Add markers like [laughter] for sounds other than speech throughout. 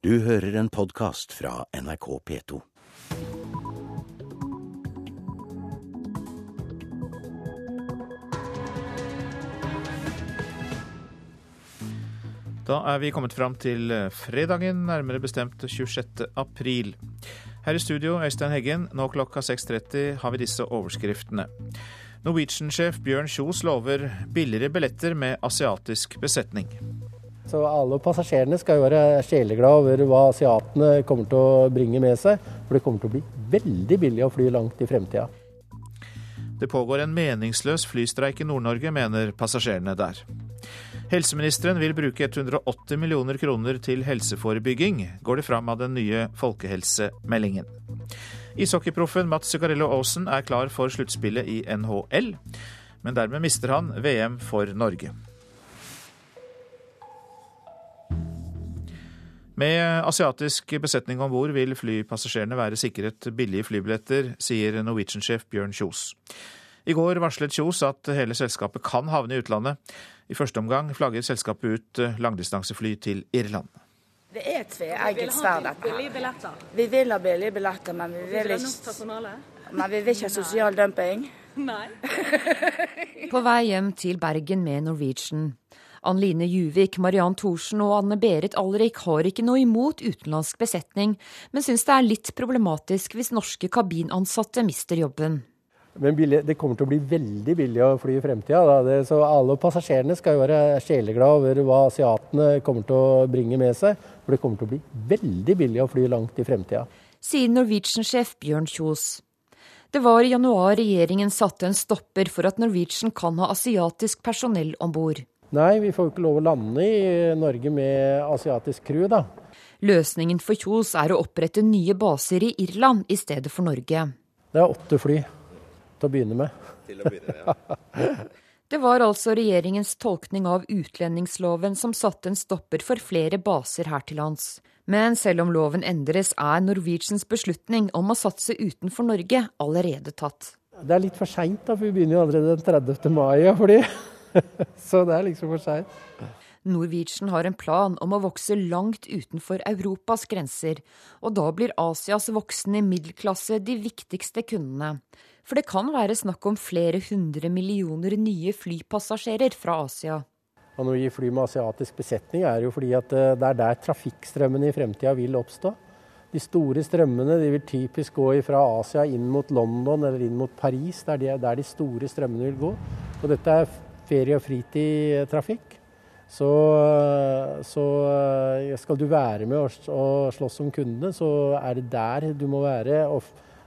Du hører en podkast fra NRK P2. Da er vi kommet fram til fredagen, nærmere bestemt 26. april. Her i studio, Øystein Heggen. Nå klokka 6.30 har vi disse overskriftene. Norwegian-sjef Bjørn Kjos lover billigere billetter med asiatisk besetning. Så alle passasjerene skal jo være sjeleglade over hva asiatene kommer til å bringe med seg. For det kommer til å bli veldig billig å fly langt i fremtida. Det pågår en meningsløs flystreik i Nord-Norge, mener passasjerene der. Helseministeren vil bruke 180 millioner kroner til helseforebygging, går det fram av den nye folkehelsemeldingen. Ishockeyproffen Mats Zuccarello Aasen er klar for sluttspillet i NHL, men dermed mister han VM for Norge. Med asiatisk besetning om bord vil flypassasjerene være sikret billige flybilletter, sier Norwegian-sjef Bjørn Kjos. I går varslet Kjos at hele selskapet kan havne i utlandet. I første omgang flagger selskapet ut langdistansefly til Irland. Det er tveegget sverd, dette her. Vi vil ha billige billetter, men vi vil ikke, men vi vil ikke ha sosial dumping. Nei. [laughs] På vei hjem til Bergen med Norwegian. Ann Line Juvik, Mariann Thorsen og Anne Berit Alrik har ikke noe imot utenlandsk besetning, men syns det er litt problematisk hvis norske kabinansatte mister jobben. Men billig, det kommer til å bli veldig billig å fly i fremtida. Så alle passasjerene skal jo være sjeleglade over hva asiatene kommer til å bringe med seg. For det kommer til å bli veldig billig å fly langt i fremtida. Sier Norwegian-sjef Bjørn Kjos. Det var i januar regjeringen satte en stopper for at Norwegian kan ha asiatisk personell om bord. Nei, vi får jo ikke lov å lande i Norge med asiatisk crew, da. Løsningen for Kjos er å opprette nye baser i Irland i stedet for Norge. Det er åtte fly til å begynne med. Til å begynne, ja. [laughs] Det var altså regjeringens tolkning av utlendingsloven som satte en stopper for flere baser her til lands. Men selv om loven endres, er Norwegians beslutning om å satse utenfor Norge allerede tatt. Det er litt for seint, for vi begynner jo allerede den 30. mai. Fordi [laughs] Så det er liksom for seint. Norwegian har en plan om å vokse langt utenfor Europas grenser, og da blir Asias voksende middelklasse de viktigste kundene. For det kan være snakk om flere hundre millioner nye flypassasjerer fra Asia. Og når vi fly med asiatisk besetning, er jo fordi at eh, det er der trafikkstrømmene i fremtida vil oppstå. De store strømmene de vil typisk gå fra Asia inn mot London eller inn mot Paris. Det er der de store strømmene vil gå. Og dette er ferie- og fritidstrafikk. Så, så, skal du være med og slåss om kundene, så er det der du må være. Og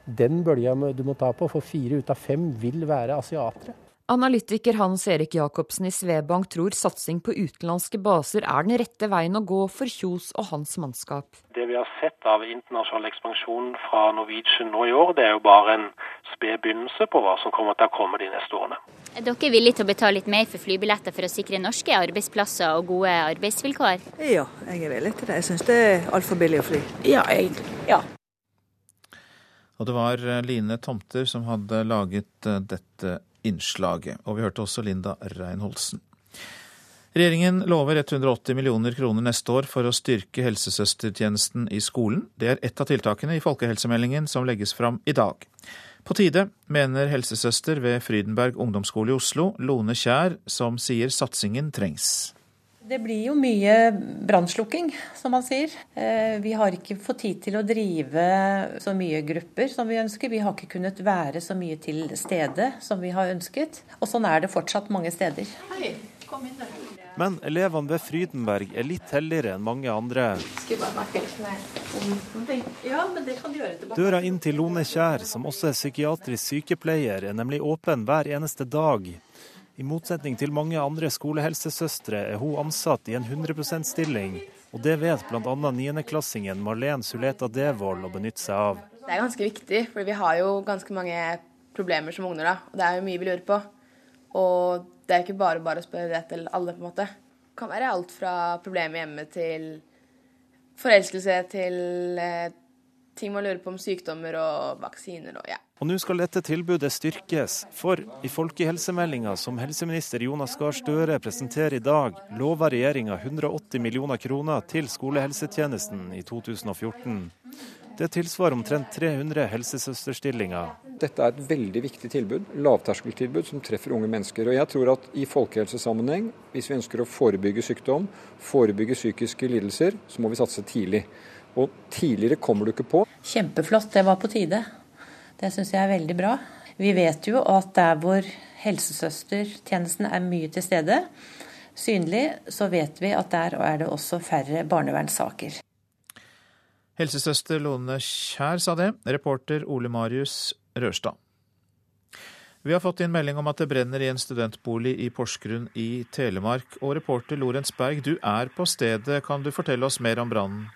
den bølga du må ta på, for fire ut av fem vil være asiatere. Analytiker Hans Erik Jacobsen i Svebank tror satsing på utenlandske baser er den rette veien å gå for Kjos og hans mannskap. Det vi har sett av internasjonal ekspansjon fra Norwegian nå i år, det er jo bare en sped begynnelse på hva som kommer til å komme de neste årene. Er dere villige til å betale litt mer for flybilletter for å sikre norske arbeidsplasser og gode arbeidsvilkår? Ja, jeg er villig til det. Jeg syns det er altfor billig å fly. Ja, egentlig. Ja. Og det var Line Tomter som hadde laget eh, dette innslaget. Og vi hørte også Linda Reinholsen. Regjeringen lover 180 millioner kroner neste år for å styrke helsesøstertjenesten i skolen. Det er ett av tiltakene i folkehelsemeldingen som legges fram i dag. På tide, mener helsesøster ved Frydenberg ungdomsskole i Oslo, Lone Kjær, som sier satsingen trengs. Det blir jo mye brannslukking, som man sier. Eh, vi har ikke fått tid til å drive så mye grupper som vi ønsker. Vi har ikke kunnet være så mye til stede som vi har ønsket. Og sånn er det fortsatt mange steder. Hei, kom inn der. Men elevene ved Frydenberg er litt heldigere enn mange andre. Døra inn til Lone Kjær, som også er psykiatrisk sykepleier, er nemlig åpen hver eneste dag. I motsetning til mange andre skolehelsesøstre er hun ansatt i en 100 %-stilling, og det vet bl.a. niendeklassingen Marlen Suleta Devold å benytte seg av. Det er ganske viktig, for vi har jo ganske mange problemer som unger. da, og Det er jo mye vi lurer på. Og det er ikke bare bare å spørre det til alle, på en måte. Det kan være alt fra problemer hjemme til forelskelse til eh, ting man lurer på om sykdommer og vaksiner og ja. Og nå skal dette tilbudet styrkes, for i folkehelsemeldinga som helseminister Jonas Gahr Støre presenterer i dag, lover regjeringa 180 millioner kroner til skolehelsetjenesten i 2014. Det tilsvarer omtrent 300 helsesøsterstillinger. Dette er et veldig viktig tilbud, lavterskeltilbud som treffer unge mennesker. Og jeg tror at i folkehelsesammenheng, hvis vi ønsker å forebygge sykdom, forebygge psykiske lidelser, så må vi satse tidlig. Og tidligere kommer du ikke på. Kjempeflott, det var på tide. Det syns jeg er veldig bra. Vi vet jo at der hvor helsesøstertjenesten er mye til stede, synlig, så vet vi at der er det også færre barnevernssaker. Helsesøster Lone Kjær sa det. Reporter Ole Marius Rørstad. Vi har fått inn melding om at det brenner i en studentbolig i Porsgrunn i Telemark. Og reporter Lorentz Berg, du er på stedet. Kan du fortelle oss mer om brannen?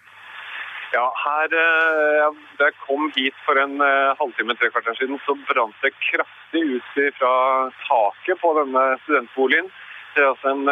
Ja, her eh, jeg kom hit for en eh, halvtime, tre kvarter siden, så brant det kraftig ut fra taket på denne studentboligen. Det er altså en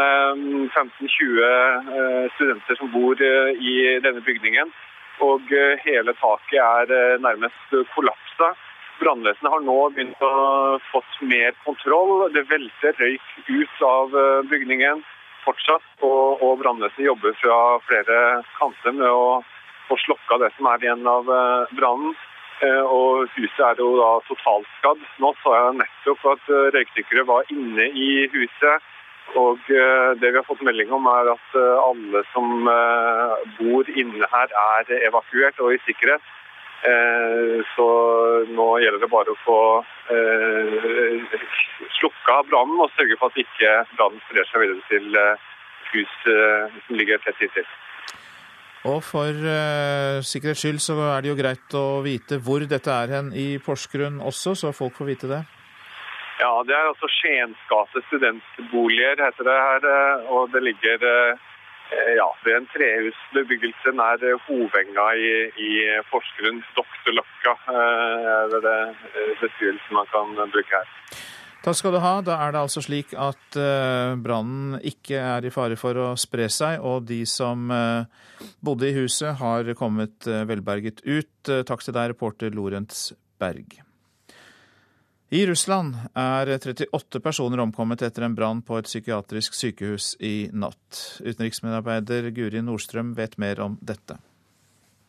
15-20 eh, studenter som bor i denne bygningen og eh, hele taket er eh, nærmest kollapsa. Brannvesenet har nå begynt å fått mer kontroll. Det velter røyk ut av eh, bygningen fortsatt, og, og brannvesenet jobber fra flere kanter med å få slokka det som er igjen av brannen. Og huset er jo da totalskadd. Nå så jeg nettopp at røykdykkere var inne i huset og eh, Det vi har fått melding om, er at eh, alle som eh, bor inne her, er evakuert og i sikkerhet. Så nå gjelder det bare å få slukka brannen og sørge for at ikke brannen sprer seg videre til hus som ligger tett inntil. Og for uh, sikkerhets skyld så er det jo greit å vite hvor dette er hen i Porsgrunn også, så folk får vite det. Ja, det er altså Skiensgate studentboliger, heter det her. Eh, og det ligger eh, ja, ved en trehusbebyggelse nær Hovenga i, i Porsgrunn. Doktorløkka eh, er det beskrivelsen man kan bruke her. Takk skal du ha. Da er det altså slik at brannen ikke er i fare for å spre seg, og de som bodde i huset har kommet velberget ut. Takk til deg, reporter Lorentz Berg. I Russland er 38 personer omkommet etter en brann på et psykiatrisk sykehus i natt. Utenriksmedarbeider Guri Nordstrøm vet mer om dette.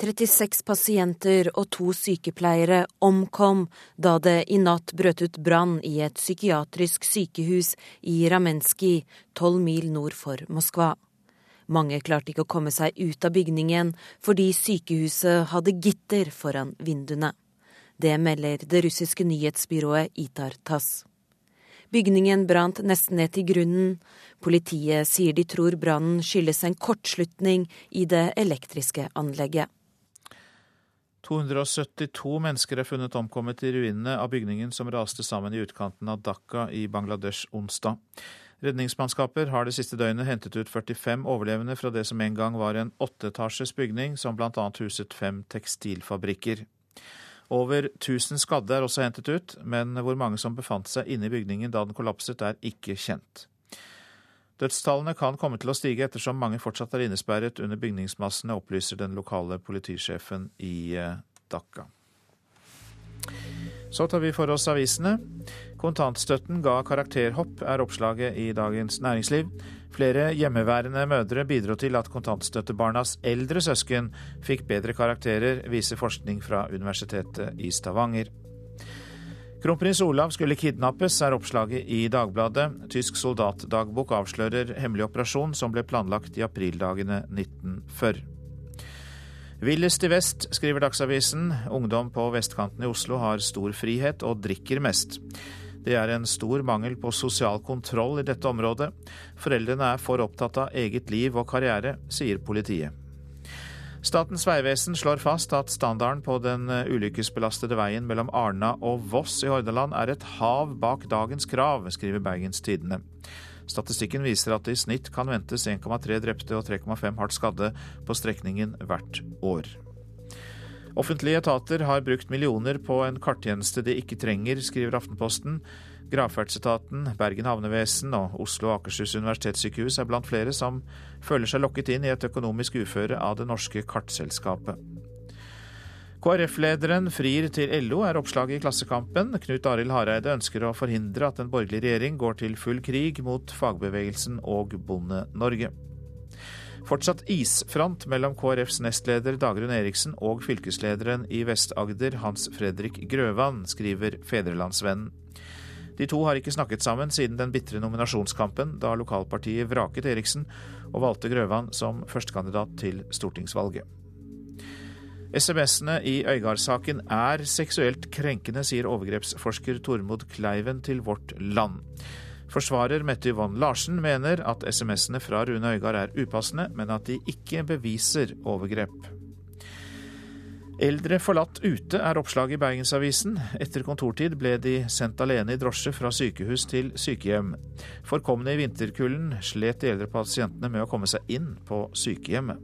36 pasienter og to sykepleiere omkom da det i natt brøt ut brann i et psykiatrisk sykehus i Ramenskij, tolv mil nord for Moskva. Mange klarte ikke å komme seg ut av bygningen fordi sykehuset hadde gitter foran vinduene. Det melder det russiske nyhetsbyrået Itar Tass. Bygningen brant nesten ned til grunnen. Politiet sier de tror brannen skyldes en kortslutning i det elektriske anlegget. 272 mennesker er funnet omkommet i ruinene av bygningen som raste sammen i utkanten av Dhaka i Bangladesh onsdag. Redningsmannskaper har det siste døgnet hentet ut 45 overlevende fra det som en gang var en åtteetasjes bygning som bl.a. huset fem tekstilfabrikker. Over 1000 skadde er også hentet ut, men hvor mange som befant seg inne i bygningen da den kollapset, er ikke kjent. Dødstallene kan komme til å stige ettersom mange fortsatt er innesperret under bygningsmassene, opplyser den lokale politisjefen i eh, Dhaka. Så tar vi for oss avisene. Kontantstøtten ga karakterhopp, er oppslaget i Dagens Næringsliv. Flere hjemmeværende mødre bidro til at kontantstøttebarnas eldre søsken fikk bedre karakterer, viser forskning fra Universitetet i Stavanger. Kronprins Olav skulle kidnappes, er oppslaget i Dagbladet. Tysk soldatdagbok avslører hemmelig operasjon som ble planlagt i aprildagene 1940. Villest i vest, skriver Dagsavisen. Ungdom på vestkanten i Oslo har stor frihet og drikker mest. Det er en stor mangel på sosial kontroll i dette området. Foreldrene er for opptatt av eget liv og karriere, sier politiet. Statens vegvesen slår fast at standarden på den ulykkesbelastede veien mellom Arna og Voss i Hordaland er et hav bak dagens krav, skriver Bergens Tidende. Statistikken viser at det i snitt kan ventes 1,3 drepte og 3,5 hardt skadde på strekningen hvert år. Offentlige etater har brukt millioner på en karttjeneste de ikke trenger, skriver Aftenposten. Gravferdsetaten, Bergen havnevesen og Oslo og Akershus universitetssykehus er blant flere som føler seg lokket inn i et økonomisk uføre av det norske kartselskapet. KrF-lederen frir til LO, er oppslaget i Klassekampen. Knut Arild Hareide ønsker å forhindre at en borgerlig regjering går til full krig mot fagbevegelsen og Bonde-Norge. Fortsatt isfront mellom KrFs nestleder Dagrun Eriksen og fylkeslederen i Vest-Agder, Hans Fredrik Grøvan, skriver Fedrelandsvennen. De to har ikke snakket sammen siden den bitre nominasjonskampen, da lokalpartiet vraket Eriksen og valgte Grøvan som førstekandidat til stortingsvalget. SMS-ene i Øygard-saken er seksuelt krenkende, sier overgrepsforsker Tormod Kleiven til Vårt Land. Forsvarer Mette Yvonne Larsen mener at SMS-ene fra Rune Øygard er upassende, men at de ikke beviser overgrep. Eldre forlatt ute er oppslaget i Bergensavisen. Etter kontortid ble de sendt alene i drosje fra sykehus til sykehjem. Forkomne i vinterkulden slet de eldre pasientene med å komme seg inn på sykehjemmet.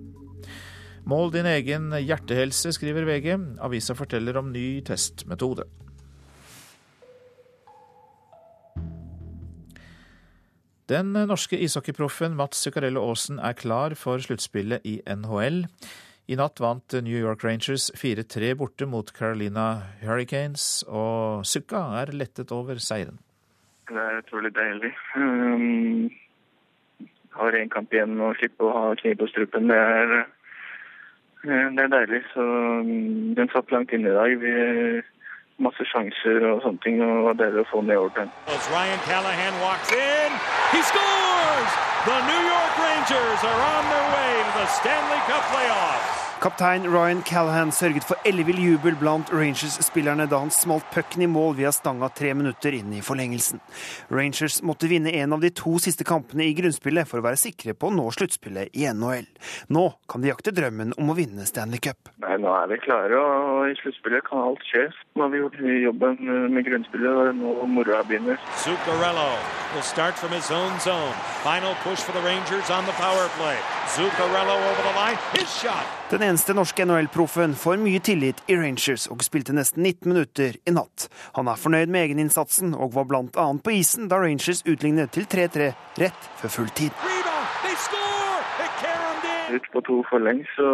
Mål din egen hjertehelse, skriver VG. Avisa forteller om ny testmetode. Den norske ishockeyproffen Mats Zuccarello Aasen er klar for sluttspillet i NHL. I natt vant New York Rangers 4-3 borte mot Carolina Hurricanes, og Zucca er lettet over seieren. Det er utrolig deilig. Um, har én kamp igjen og slippe å ha kniv på strupen. Det er Eh, det er deilig. Så um, den satt langt inne i dag. Vi masse sjanser og sånne ting, og å få orden. Ryan Callahan walks in. He scores! The New York Rangers are on their way to the Stanley Cup playoffs. Kaptein Ryan Callahan sørget for ellevill jubel blant Rangers-spillerne da han smalt pucken i mål via stanga tre minutter inn i forlengelsen. Rangers måtte vinne en av de to siste kampene i grunnspillet for å være sikre på å nå sluttspillet i NHL. Nå kan de jakte drømmen om å vinne Stanley Cup. Nei, Nå er vi klare, og i sluttspillet kan alt skje. Nå har vi gjort jobben med grunnspillet, og nå moroa begynner. Zuccarello will start from his own zone. Final push for the Rangers on the power play. Zuccarello over the line. His shot. Den eneste norske NHL-proffen får mye tillit i Rangers og spilte nesten 19 minutter i natt. Han er fornøyd med egeninnsatsen og var bl.a. på isen da Rangers utlignet til 3-3 rett før full tid. Ut på to forlengs så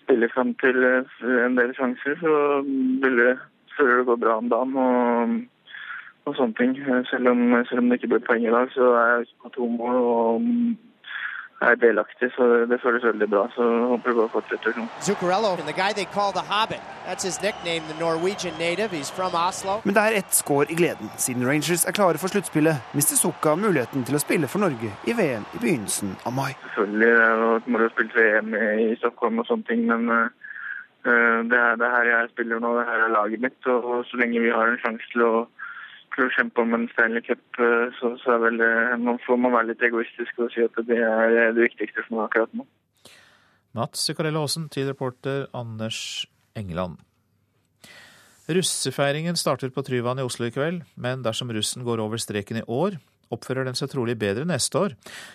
spiller frem til en del sjanser, så vil det, føler det går bra om dagen. og og sånne ting. Selv om, selv om, det ikke ble poeng i dag, så er jeg på to mål. og er delaktig, så det føles veldig bra. Så håper jeg bare fortsetter sånn. Zuccarello, the guy they call the Hobbit. That's his nickname, the Norwegian native. He's from Oslo. Men det er ett skår i gleden. Siden Rangers er klare for sluttspillet, mister Zucca muligheten til å spille for Norge i VM i begynnelsen av mai. Selvfølgelig. Det må du spilt VM i Stockholm og sånne ting, men uh, det, er, det her jeg spiller nå, det her er laget mitt. Og så lenge vi har en sjanse til å å kjempe om en Stanley Cup, eh, så, så vel, man får man være litt egoistisk og si at det er det viktigste for meg akkurat nå. Mats Zuccarello Aasen til reporter Anders Engeland. Russefeiringen starter på Tryvann i Oslo i kveld, men dersom russen går over streken i år, oppfører den seg trolig bedre neste år.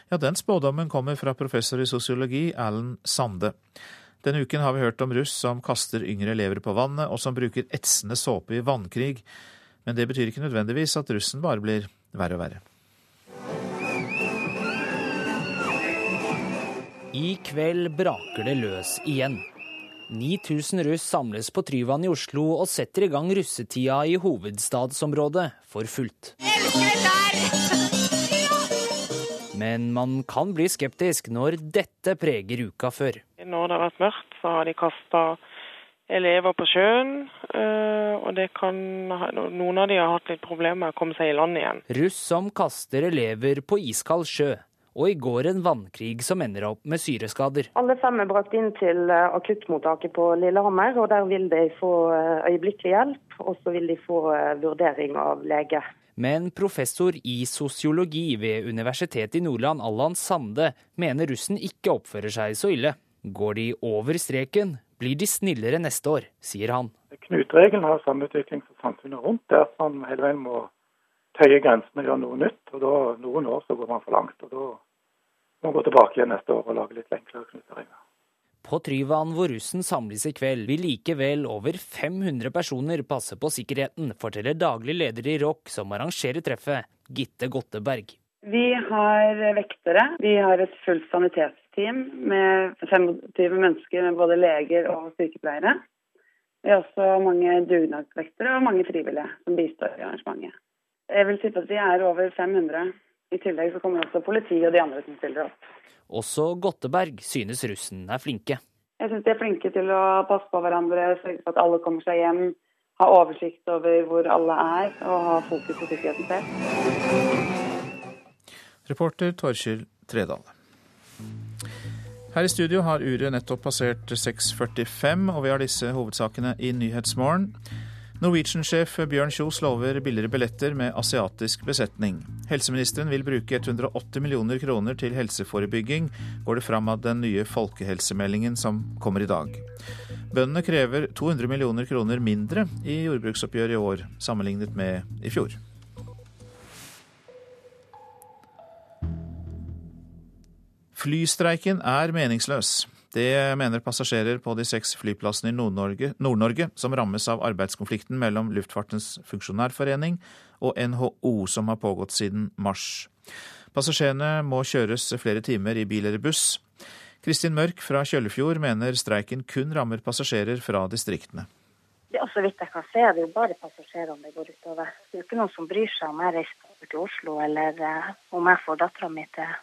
Ja, den spådommen kommer fra professor i sosiologi Alan Sande. Denne uken har vi hørt om russ som kaster yngre elever på vannet, og som bruker etsende såpe i vannkrig. Men det betyr ikke nødvendigvis at russen bare blir verre og verre. I kveld braker det løs igjen. 9000 russ samles på Tryvann i Oslo og setter i gang russetida i hovedstadsområdet for fullt. [laughs] Men man kan bli skeptisk når dette preger uka før. Når det har vært mørkt, så har de kasta elever på sjøen. Eh, og det kan, noen av de har hatt litt problemer med å komme seg i land igjen. Russ som kaster elever på iskald sjø. Og i går en vannkrig som ender opp med syreskader. Alle fem er brakt inn til eh, akuttmottaket på Lillehammer, og der vil de få eh, øyeblikkelig hjelp. Og så vil de få vurdering av lege. Men professor i sosiologi ved Universitetet i Nordland, Allan Sande, mener russen ikke oppfører seg så ille. Går de over streken, blir de snillere neste år, sier han. Knutregelen har samme utvikling som samfunnet rundt, der man hele veien må tøye grensene og gjøre noe nytt. og da, Noen år så går man for langt. og Da må man gå tilbake igjen neste år og lage litt enklere knuteregler. På Tryvann hvor russen samles i kveld, vil likevel over 500 personer passe på sikkerheten, forteller daglig leder i Rock, som arrangerer treffet, Gitte Gotteberg. Vi har vektere. Vi har et fullt sanitetsteam med 25 mennesker, med både leger og sykepleiere. Vi har også mange dugnadsvektere og mange frivillige som bistår i arrangementet. Jeg vil tippe at vi er over 500. I tillegg så kommer også politiet og de andre som stiller opp. Også Gotteberg synes russen er flinke. Jeg syns de er flinke til å passe på hverandre, sørge for at alle kommer seg hjem, ha oversikt over hvor alle er og ha fokus på sikkerheten selv. Reporter Torkjell Tredal. Her i studio har uret nettopp passert 6.45, og vi har disse hovedsakene i Nyhetsmorgen. Norwegian-sjef Bjørn Kjos lover billigere billetter med asiatisk besetning. Helseministeren vil bruke 180 millioner kroner til helseforebygging, går det fram av den nye folkehelsemeldingen som kommer i dag. Bøndene krever 200 millioner kroner mindre i jordbruksoppgjøret i år, sammenlignet med i fjor. Flystreiken er meningsløs. Det mener passasjerer på de seks flyplassene i Nord-Norge Nord som rammes av arbeidskonflikten mellom Luftfartens funksjonærforening og NHO, som har pågått siden mars. Passasjerene må kjøres flere timer i bil eller buss. Kristin Mørk fra Kjøllefjord mener streiken kun rammer passasjerer fra distriktene. Det er så vidt jeg kan se, det er jo bare passasjerene det går utover. Det er jo ikke noen som bryr seg om jeg reiser til Oslo, eller eh, om jeg får dattera mi til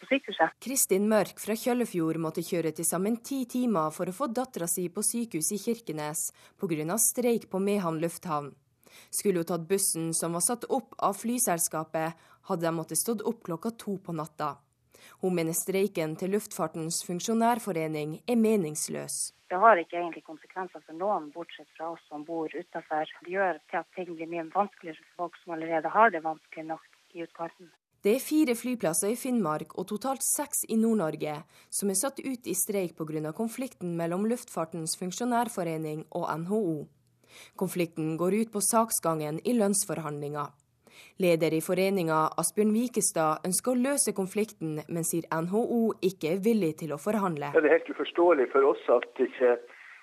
på sykehuset. Kristin Mørk fra Kjøllefjord måtte kjøre til sammen ti timer for å få dattera si på sykehus i Kirkenes pga. streik på Mehamn lufthavn. Skulle hun tatt bussen som var satt opp av flyselskapet, hadde de måttet stått opp klokka to på natta. Hun mener streiken til Luftfartens funksjonærforening er meningsløs. Det har ikke egentlig konsekvenser for noen, bortsett fra oss som bor utafor. Det gjør til at ting blir mye vanskeligere for folk som allerede har det vanskelig nok i utkanten. Det er fire flyplasser i Finnmark og totalt seks i Nord-Norge som er satt ut i streik pga. konflikten mellom Luftfartens funksjonærforening og NHO. Konflikten går ut på saksgangen i lønnsforhandlinger. Leder i foreninga, Asbjørn Vikestad, ønsker å løse konflikten, men sier NHO ikke er villig til å forhandle. Det er helt uforståelig for oss at ikke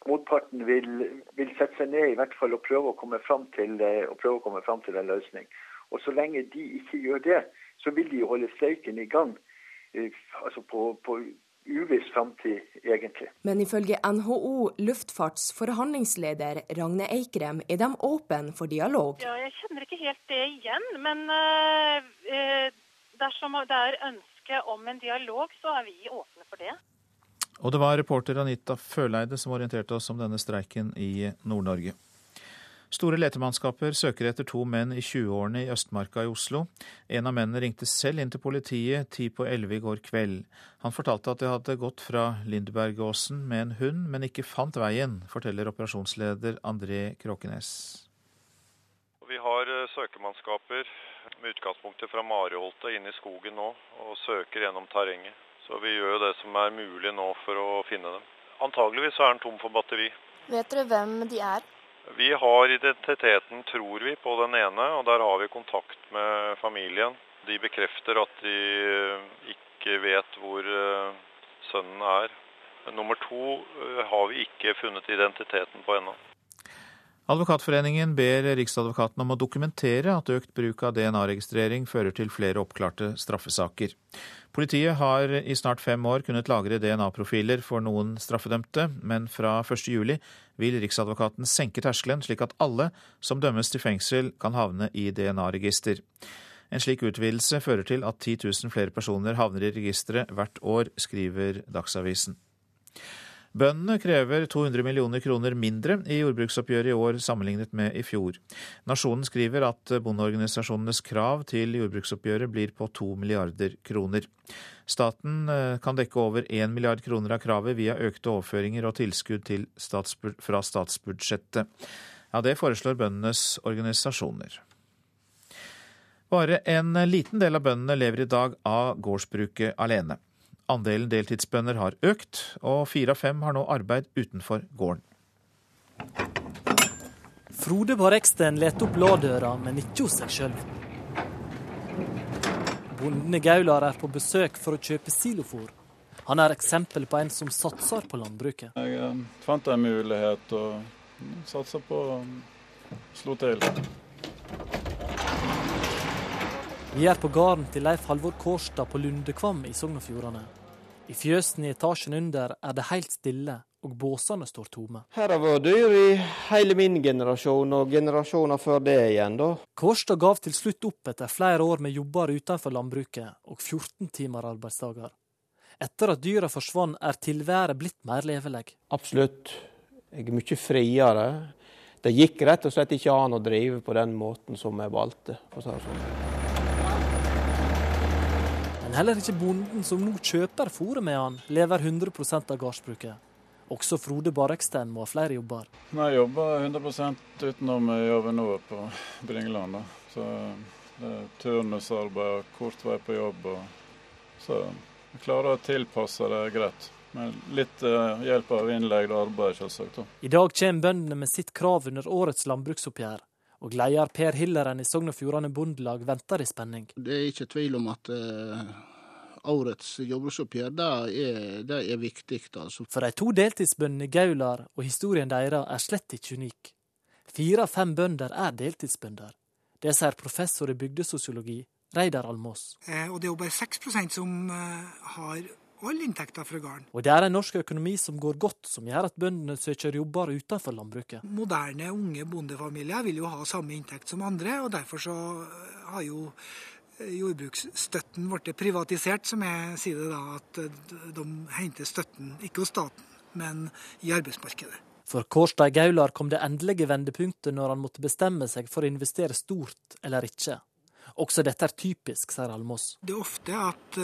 motparten vil, vil sette seg ned i hvert fall og prøve å komme fram til, å komme fram til en løsning. Og Så lenge de ikke gjør det, så vil de jo holde streiken i gang eh, altså på, på uviss framtid, egentlig. Men ifølge NHO Luftfarts forhandlingsleder Ragne Eikrem er de åpne for dialog. Ja, jeg kjenner ikke helt det igjen, men uh, dersom det er ønske om en dialog, så er vi åpne for det. Og det var reporter Anita Føleide som orienterte oss om denne streiken i Nord-Norge. Store letemannskaper søker etter to menn i 20-årene i Østmarka i Oslo. En av mennene ringte selv inn til politiet ti på elleve i går kveld. Han fortalte at de hadde gått fra Lindbergåsen med en hund, men ikke fant veien, forteller operasjonsleder André Kråkenes. Vi har søkemannskaper med utgangspunktet fra Mariholtet inn i skogen nå, og søker gjennom terrenget. Så vi gjør jo det som er mulig nå for å finne dem. Antageligvis er den tom for batteri. Vet dere hvem de er? Vi har identiteten, tror vi, på den ene, og der har vi kontakt med familien. De bekrefter at de ikke vet hvor eh, sønnen er. Nummer to eh, har vi ikke funnet identiteten på ennå. Advokatforeningen ber Riksadvokaten om å dokumentere at økt bruk av DNA-registrering fører til flere oppklarte straffesaker. Politiet har i snart fem år kunnet lagre DNA-profiler for noen straffedømte, men fra 1.7 vil Riksadvokaten senke terskelen, slik at alle som dømmes til fengsel kan havne i DNA-register. En slik utvidelse fører til at 10 000 flere personer havner i registeret hvert år, skriver Dagsavisen. Bøndene krever 200 millioner kroner mindre i jordbruksoppgjøret i år sammenlignet med i fjor. Nasjonen skriver at bondeorganisasjonenes krav til jordbruksoppgjøret blir på 2 milliarder kroner. Staten eh, kan dekke over 1 milliard kroner av kravet via økte overføringer og tilskudd statsbud fra statsbudsjettet. Ja, det foreslår bøndenes organisasjoner. Bare en liten del av bøndene lever i dag av gårdsbruket alene. Andelen deltidsbønder har økt, og fire av fem har nå arbeid utenfor gården. Frode på Reksten leter opp ladøra, men ikke hos seg sjøl. Bonden Gaular er på besøk for å kjøpe silofôr. Han er eksempel på en som satser på landbruket. Jeg eh, fant en mulighet og satsa på å slå til. Vi er på gården til Leif Halvor Kårstad på Lundekvam i Sogn og Fjordane. I fjøsen i etasjen under er det helt stille, og båsene står tomme. Her har vært dyr i hele min generasjon, og generasjoner før det igjen, da. Kårstad gav til slutt opp etter flere år med jobber utenfor landbruket og 14 timer arbeidsdager. Etter at dyra forsvant, er tilværet blitt mer levelig. Absolutt. Jeg er mye friere. Det gikk rett og slett ikke an å drive på den måten som jeg valgte. for å si det sånn. Men heller ikke bonden som nå kjøper fôret med han, lever 100% av gårdsbruket. Også Frode Barekstein må ha flere jobber. Nei, jeg jobber 100% utenom jobben nå på Bringeland. Så det er turnusarbeid og kort vei på jobb. Og, så jeg klarer å tilpasse det greit. Med litt uh, hjelp av innleid arbeid, selvsagt. I dag kommer bøndene med sitt krav under årets landbruksoppgjør. Og leder Per Hilleren i Sogn og Fjordane Bondelag venter i spenning. Det er ikke tvil om at uh, årets jordbruksoppgjør det er, det er viktig. Altså. For de to deltidsbøndene Gaular og historien deres er slett ikke unik. Fire av fem bønder er deltidsbønder. Det sier professor i bygdesosiologi Reidar Almås. Eh, og det er jo bare 6 som uh, har all inntekta fra gården. Og det er en norsk økonomi som går godt, som gjør at bøndene søker jobber utenfor landbruket. Moderne, unge bondefamilier vil jo ha samme inntekt som andre, og derfor så har jo eh, jordbruksstøtten blitt privatisert, som jeg sier det da, at eh, de henter støtten ikke hos staten, men i arbeidsmarkedet. For Kårstad Gaular kom det endelige vendepunktet når han måtte bestemme seg for å investere stort eller ikke. Også dette er typisk, sier Almås. Det er ofte at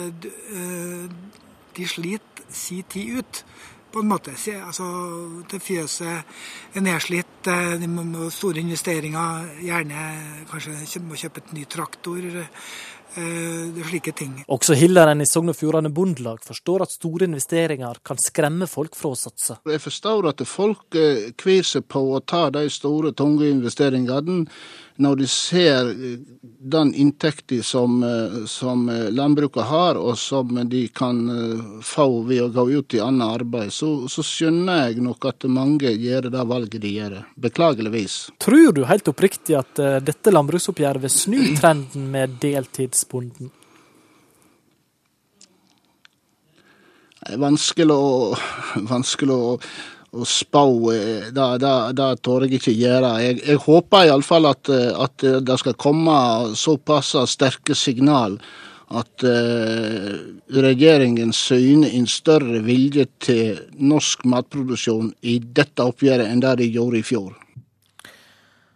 de sliter si tid ut. På en måte. Altså, det fjøset er nedslitt, eh, de må ha store investeringer. Gjerne kanskje må kjøpe et ny traktor. Eh, det er slike ting. Også Hilleren i Sogn og Fjordane Bondelag forstår at store investeringer kan skremme folk fra å satse. Jeg forstår at folk eh, kvir seg på å ta de store, tunge investeringene når du ser eh, den inntekten som, eh, som eh, landbruket har, og som de kan få ved å gå ut i annet arbeid, så, så skjønner jeg nok at mange gjør det valget de gjør. Beklageligvis. Tror du helt oppriktig at dette landbruksoppgjøret vil snu trenden med deltidsbonden? Det er vanskelig å, [laughs] vanskelig å å spå, det, det, det tør jeg ikke gjøre. Jeg, jeg håper iallfall at, eh, at det skal komme såpass sterke signal at uh, regjeringen syner en større vilje til norsk matproduksjon i dette oppgjøret enn det de gjorde i fjor.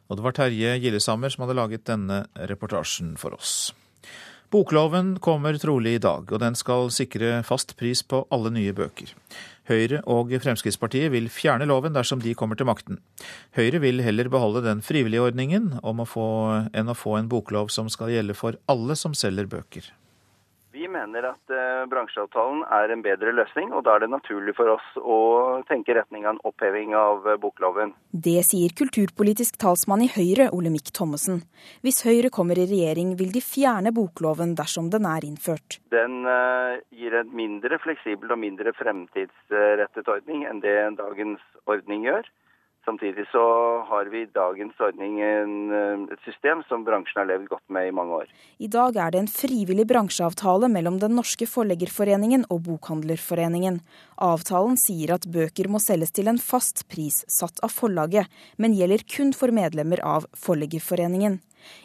Og det var Terje Gillesammer som hadde laget denne reportasjen for oss. Bokloven kommer trolig i dag, og den skal sikre fast pris på alle nye bøker. Høyre og Fremskrittspartiet vil fjerne loven dersom de kommer til makten. Høyre vil heller beholde den frivillige ordningen å få, enn å få en boklov som skal gjelde for alle som selger bøker. Vi mener at eh, bransjeavtalen er en bedre løsning, og da er det naturlig for oss å tenke retning av en oppheving av eh, bokloven. Det sier kulturpolitisk talsmann i Høyre, Olemic Thommessen. Hvis Høyre kommer i regjering, vil de fjerne bokloven dersom den er innført. Den uh, gir en mindre fleksibel og mindre fremtidsrettet ordning enn det dagens ordning gjør. Samtidig så har vi i dagens ordning en, eh, et system som bransjen har levd godt med i mange år. I dag er det en frivillig bransjeavtale mellom Den norske forleggerforeningen og Bokhandlerforeningen. Avtalen sier at bøker må selges til en fast pris satt av forlaget, men gjelder kun for medlemmer av Forleggerforeningen.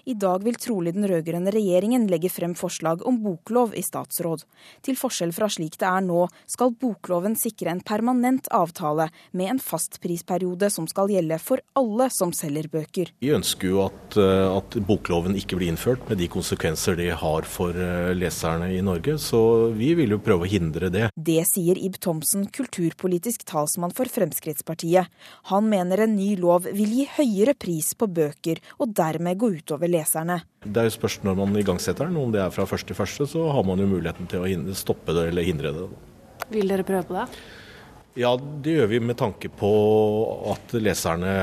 I dag vil trolig den rød-grønne regjeringen legge frem forslag om boklov i statsråd. Til forskjell fra slik det er nå, skal bokloven sikre en permanent avtale med en fastprisperiode som skal gjelde for alle som selger bøker. Vi ønsker jo at, eh, at bokloven ikke blir innført, med de konsekvenser det har for eh, leserne i Norge. Så vi vil jo prøve å hindre det. Det sier Ib Thomsen, kulturpolitisk talsmann for Fremskrittspartiet. Han mener en ny lov vil gi høyere pris på bøker, og dermed gå ut utover leserne. Det er jo spørs når man igangsetter den. Om det er fra første til første, så har man jo muligheten til å stoppe det eller hindre det. Vil dere prøve på det? Ja, det gjør vi med tanke på at leserne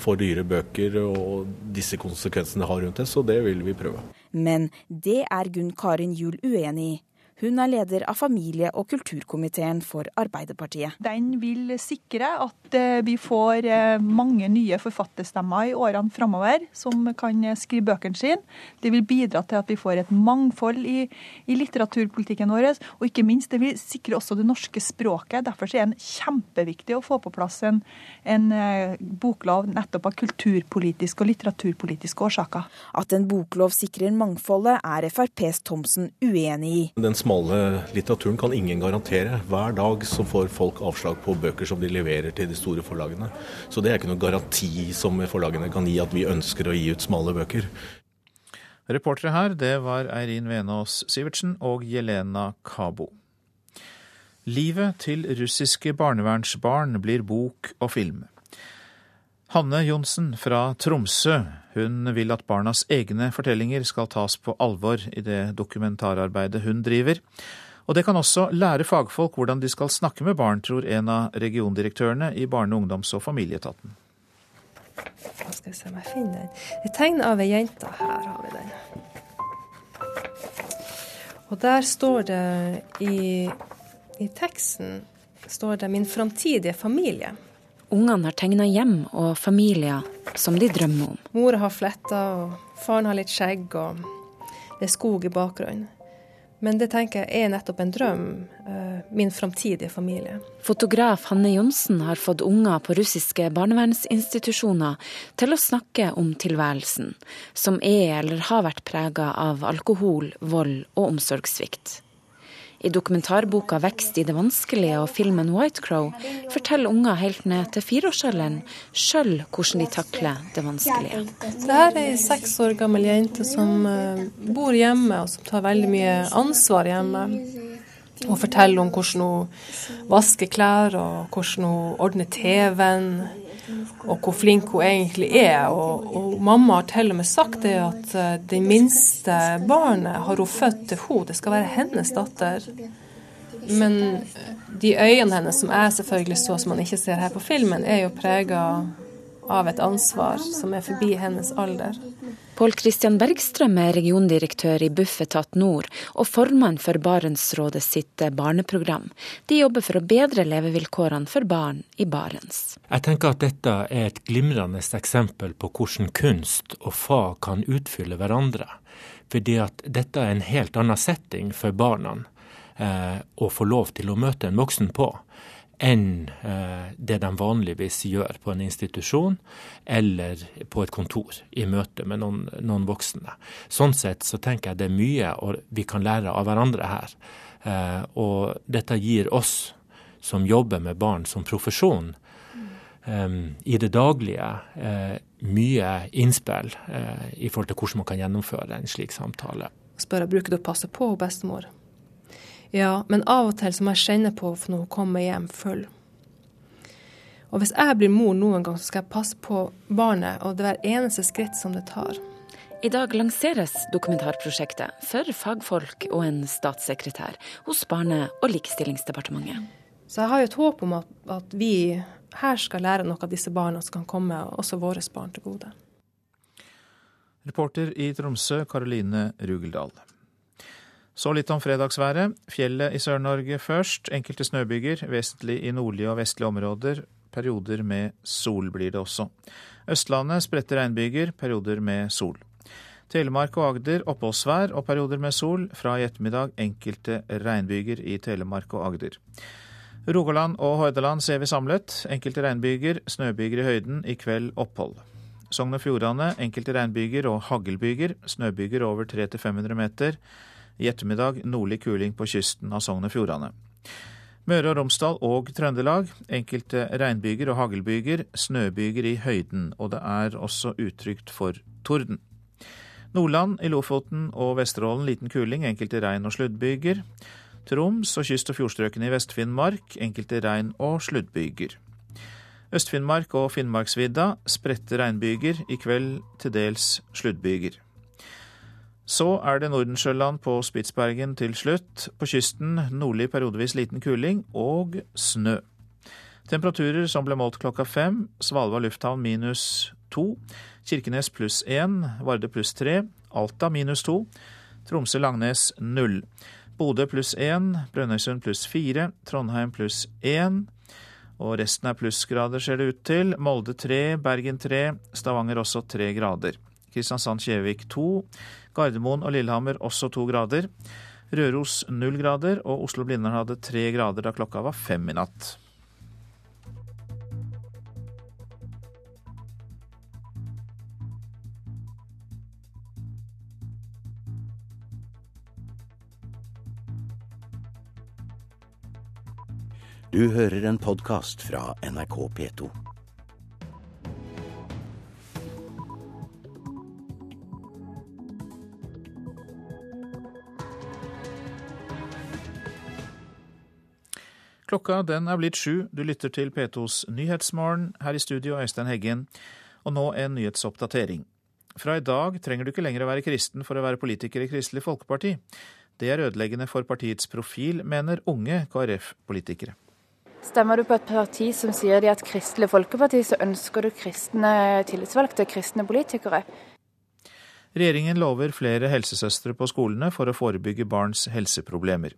får dyre bøker og disse konsekvensene har rundt det, så det vil vi prøve. Men det er Gunn Karin Juel uenig i. Hun er leder av familie- og kulturkomiteen for Arbeiderpartiet. Den vil sikre at eh, vi får eh, mange nye forfatterstemmer i årene framover, som kan skrive bøkene sine. Det vil bidra til at vi får et mangfold i, i litteraturpolitikken vår, og ikke minst det vil sikre også det norske språket. Derfor er det kjempeviktig å få på plass en, en eh, boklov nettopp av kulturpolitiske og litteraturpolitiske årsaker. At en boklov sikrer mangfoldet, er FrPs Thomsen uenig i. Den smale litteraturen kan ingen garantere. Hver dag så får folk avslag på bøker som de leverer til de store forlagene. Så det er ikke noen garanti som forlagene kan gi at vi ønsker å gi ut smale bøker. Reportere her, det var Eirin Venås Sivertsen og Jelena Kabo. Livet til russiske barnevernsbarn blir bok og film. Hanne Johnsen fra Tromsø hun vil at barnas egne fortellinger skal tas på alvor i det dokumentararbeidet hun driver. Og det kan også lære fagfolk hvordan de skal snakke med barn, tror en av regiondirektørene i Barne-, ungdoms- og familieetaten. Nå skal vi se om jeg finner den. Er tegn av ei jente. Her har vi den. Og der står det i, i teksten står det 'min framtidige familie'. Ungene har tegna hjem og familier som de drømmer om. Mora har fletter, og faren har litt skjegg, og det er skog i bakgrunnen. Men det tenker jeg er nettopp en drøm. Eh, min framtidige familie. Fotograf Hanne Johnsen har fått unger på russiske barnevernsinstitusjoner til å snakke om tilværelsen, som er eller har vært prega av alkohol, vold og omsorgssvikt. I dokumentarboka 'Vekst i det vanskelige' og filmen 'White Crow' forteller unger helt ned til fireårsalderen sjøl hvordan de takler det vanskelige. Det her er ei seks år gammel jente som eh, bor hjemme, og som tar veldig mye ansvar hjemme. Og forteller om hvordan hun vasker klær, og hvordan hun ordner TV-en og hvor flink hun egentlig er. Og, og, mamma har til og med sagt det at uh, det minste barnet har hun født til henne. Det skal være hennes datter. Men de øynene hennes, som jeg selvfølgelig så som man ikke ser her på filmen, er jo prega av et ansvar som er forbi hennes alder. Pål Kristian Bergstrøm er regiondirektør i Bufetat Nord og formann for Barentsrådet sitt barneprogram. De jobber for å bedre levevilkårene for barn i Barents. Jeg tenker at dette er et glimrende eksempel på hvordan kunst og fag kan utfylle hverandre. Fordi at dette er en helt annen setting for barna eh, å få lov til å møte en voksen på enn eh, det de vanligvis gjør på en institusjon eller på et kontor i møte med noen, noen voksne. Sånn sett så tenker jeg det er mye vi kan lære av hverandre her. Eh, og dette gir oss som jobber med barn som profesjon, eh, i det daglige mye innspill i forhold til hvordan man kan gjennomføre en slik samtale. Spør jeg bruker du å passe på bestemor? Ja, men av og til så må jeg kjenne på for når hun kommer hjem full. Og hvis jeg blir mor noen gang, så skal jeg passe på barnet og det hver eneste skritt som det tar. I dag lanseres dokumentarprosjektet for fagfolk og en statssekretær hos Barne- og likestillingsdepartementet. Så jeg har jo et håp om at, at vi her skal lære noe av disse barna som kan komme også våre barn til gode. Reporter i Tromsø, Karoline Rugeldal. Så litt om fredagsværet. Fjellet i Sør-Norge først. Enkelte snøbyger, vesentlig i nordlige og vestlige områder. Perioder med sol blir det også. Østlandet spredte regnbyger, perioder med sol. Telemark og Agder oppholdsvær og perioder med sol. Fra i ettermiddag enkelte regnbyger i Telemark og Agder. Rogaland og Hordaland ser vi samlet. Enkelte regnbyger, snøbyger i høyden. I kveld opphold. Sogn og Fjordane enkelte regnbyger og haglbyger. Snøbyger over 300-500 meter. I ettermiddag nordlig kuling på kysten av Sogn og Fjordane. Møre og Romsdal og Trøndelag enkelte regnbyger og haglbyger, snøbyger i høyden, og det er også utrygt for torden. Nordland, i Lofoten og Vesterålen liten kuling, enkelte regn- og sluddbyger. Troms og kyst- og fjordstrøkene i Vest-Finnmark enkelte regn- og sluddbyger. Øst-Finnmark og Finnmarksvidda spredte regnbyger, i kveld til dels sluddbyger. Så er det Nordensjøland på Spitsbergen til slutt. På kysten nordlig periodevis liten kuling og snø. Temperaturer som ble målt klokka fem. Svalbard lufthavn minus to. Kirkenes pluss én. Varde pluss tre. Alta minus to. Tromsø-Langnes null. Bodø pluss én, Brønnøysund pluss fire, Trondheim pluss én. Og resten er plussgrader, ser det ut til. Molde tre, Bergen tre, Stavanger også tre grader. Kristiansand-Kjevik to, Gardermoen og Lillehammer også to grader. Røros null grader, og Oslo-Blindern hadde tre grader da klokka var fem i natt. Du hører en podkast fra NRK P2. Klokka den er blitt sju. Du lytter til P2s Nyhetsmorgen. Her i studio Øystein Heggen. Og nå en nyhetsoppdatering. Fra i dag trenger du ikke lenger å være kristen for å være politiker i Kristelig Folkeparti. Det er ødeleggende for partiets profil, mener unge KrF-politikere. Stemmer du på et parti som sier de et Kristelig Folkeparti, så ønsker du kristne tillitsvalgte, kristne politikere. Regjeringen lover flere helsesøstre på skolene for å forebygge barns helseproblemer.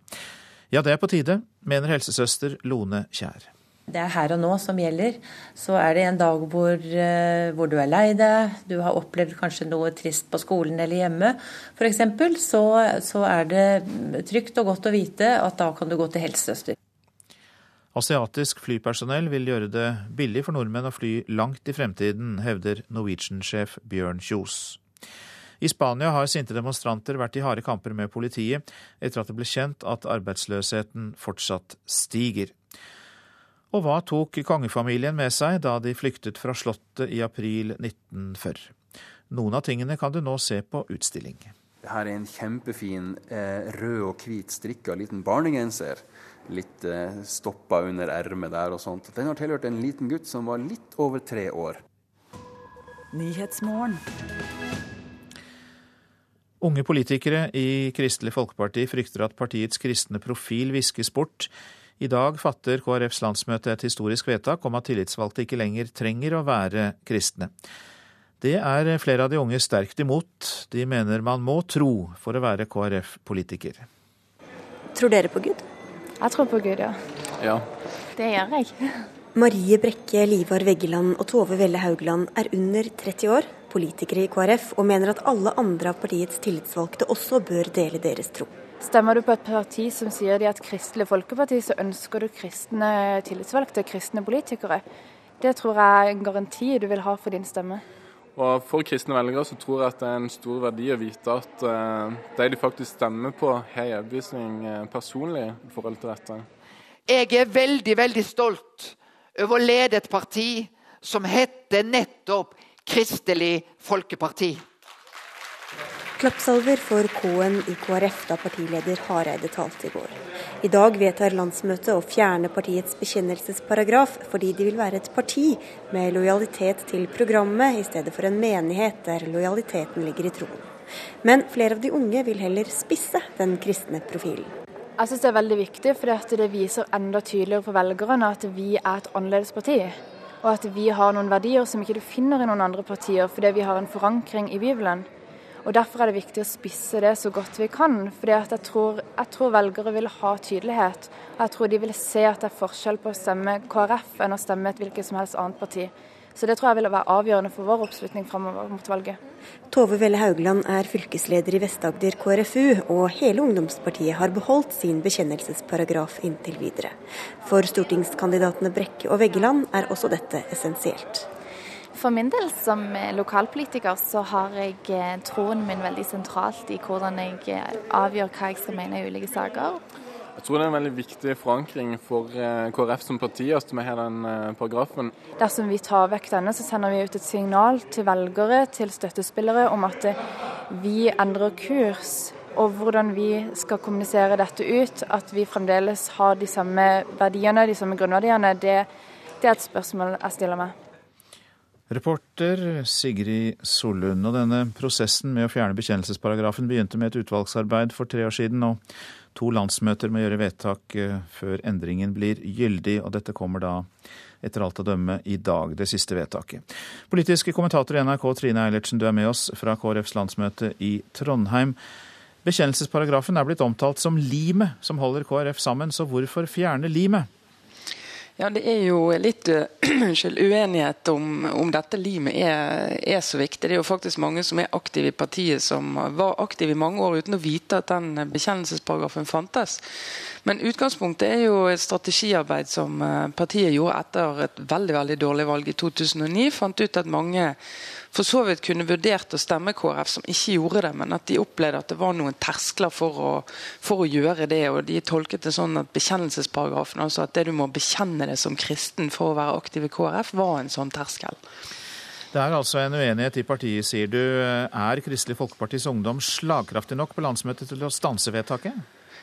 Ja, det er på tide, mener helsesøster Lone Kjær. Det er her og nå som gjelder. Så er det en dag hvor, eh, hvor du er lei deg, du har opplevd kanskje noe trist på skolen eller hjemme f.eks., så, så er det trygt og godt å vite at da kan du gå til helsesøster. Asiatisk flypersonell vil gjøre det billig for nordmenn å fly langt i fremtiden, hevder Norwegian-sjef Bjørn Kjos. I Spania har sinte demonstranter vært i harde kamper med politiet etter at det ble kjent at arbeidsløsheten fortsatt stiger. Og hva tok kongefamilien med seg da de flyktet fra Slottet i april 1940? Noen av tingene kan du nå se på utstilling. Her er en kjempefin eh, rød og hvit strikka liten barnegenser. Litt eh, stoppa under ermet der og sånt. Den har tilhørt en liten gutt som var litt over tre år. Unge politikere i Kristelig Folkeparti frykter at partiets kristne profil viskes bort. I dag fatter KrFs landsmøte et historisk vedtak om at tillitsvalgte ikke lenger trenger å være kristne. Det er flere av de unge sterkt imot. De mener man må tro for å være KrF-politiker. Tror dere på Gud? Jeg tror på Gud, ja. Ja. Det gjør jeg. Marie Brekke, Livar Veggeland og Tove Velle Haugland er under 30 år, politikere i KrF, og mener at alle andre av partiets tillitsvalgte også bør dele deres tro. Stemmer du på et parti som sier de er et Kristelig Folkeparti, så ønsker du kristne tillitsvalgte, kristne politikere. Det tror jeg er en garanti du vil ha for din stemme. Og For kristne velgere så tror jeg at det er en stor verdi å vite at uh, de de faktisk stemmer på, har overbevisning uh, personlig i forhold til dette. Jeg er veldig, veldig stolt over å lede et parti som heter nettopp Kristelig Folkeparti. Klappsalver for K-en i KrF da partileder Hareide talte i går. I dag vedtar landsmøtet å fjerne partiets bekjennelsesparagraf, fordi de vil være et parti med lojalitet til programmet, i stedet for en menighet der lojaliteten ligger i troen. Men flere av de unge vil heller spisse den kristne profilen. Jeg synes det er veldig viktig, fordi det viser enda tydeligere for velgerne at vi er et annerledes parti. Og at vi har noen verdier som ikke du finner i noen andre partier, fordi vi har en forankring i Bibelen. Og Derfor er det viktig å spisse det så godt vi kan. fordi jeg jeg tror velgere vil ha tydelighet. Jeg tror de vil se at det er forskjell på å stemme KrF enn å stemme et hvilket som helst annet parti. Så det tror jeg vil være avgjørende for vår oppslutning framover mot valget. Tove Velle Haugland er fylkesleder i Vest-Agder KrFU, og hele ungdomspartiet har beholdt sin bekjennelsesparagraf inntil videre. For stortingskandidatene Brekke og Veggeland er også dette essensielt. For min del som lokalpolitiker så har jeg eh, troen min veldig sentralt i hvordan jeg eh, avgjør hva jeg skal mene i ulike saker. Jeg tror det er en veldig viktig forankring for eh, KrF som parti at vi har den eh, paragrafen. Dersom vi tar vekk denne, så sender vi ut et signal til velgere, til støttespillere, om at eh, vi endrer kurs. Og hvordan vi skal kommunisere dette ut, at vi fremdeles har de samme verdiene, de samme grunnverdiene, det, det er et spørsmål jeg stiller meg. Reporter Sigrid Solund. Og denne prosessen med å fjerne bekjennelsesparagrafen begynte med et utvalgsarbeid for tre år siden. og To landsmøter må gjøre vedtak eh, før endringen blir gyldig, og dette kommer da etter alt å dømme i dag, det siste vedtaket. Politiske kommentator i NRK Trine Eilertsen, du er med oss fra KrFs landsmøte i Trondheim. Bekjennelsesparagrafen er blitt omtalt som limet som holder KrF sammen, så hvorfor fjerne limet? Ja, Det er jo litt [clears throat] unnskyld, uenighet om, om dette limet er, er, så viktig. Det er jo faktisk mange som er aktive i partiet, som var aktive i mange år uten å vite at den bekjennelsesparagrafen fantes. Men utgangspunktet er jo et strategiarbeid som eh, partiet gjorde etter et veldig veldig dårlig valg i 2009. Fant ut at mange for så vidt kunne vurdert å stemme KrF, som ikke gjorde det, men at de opplevde at det var noen terskler for å, for å gjøre det. og De tolket det sånn at bekjennelsesparagrafen, altså at det du må bekjenne det som kristen for å være aktiv i KrF, var en sånn terskel. Det er altså en uenighet i partiet, sier du. Er Kristelig Folkepartis ungdom slagkraftig nok på landsmøtet til å stanse vedtaket?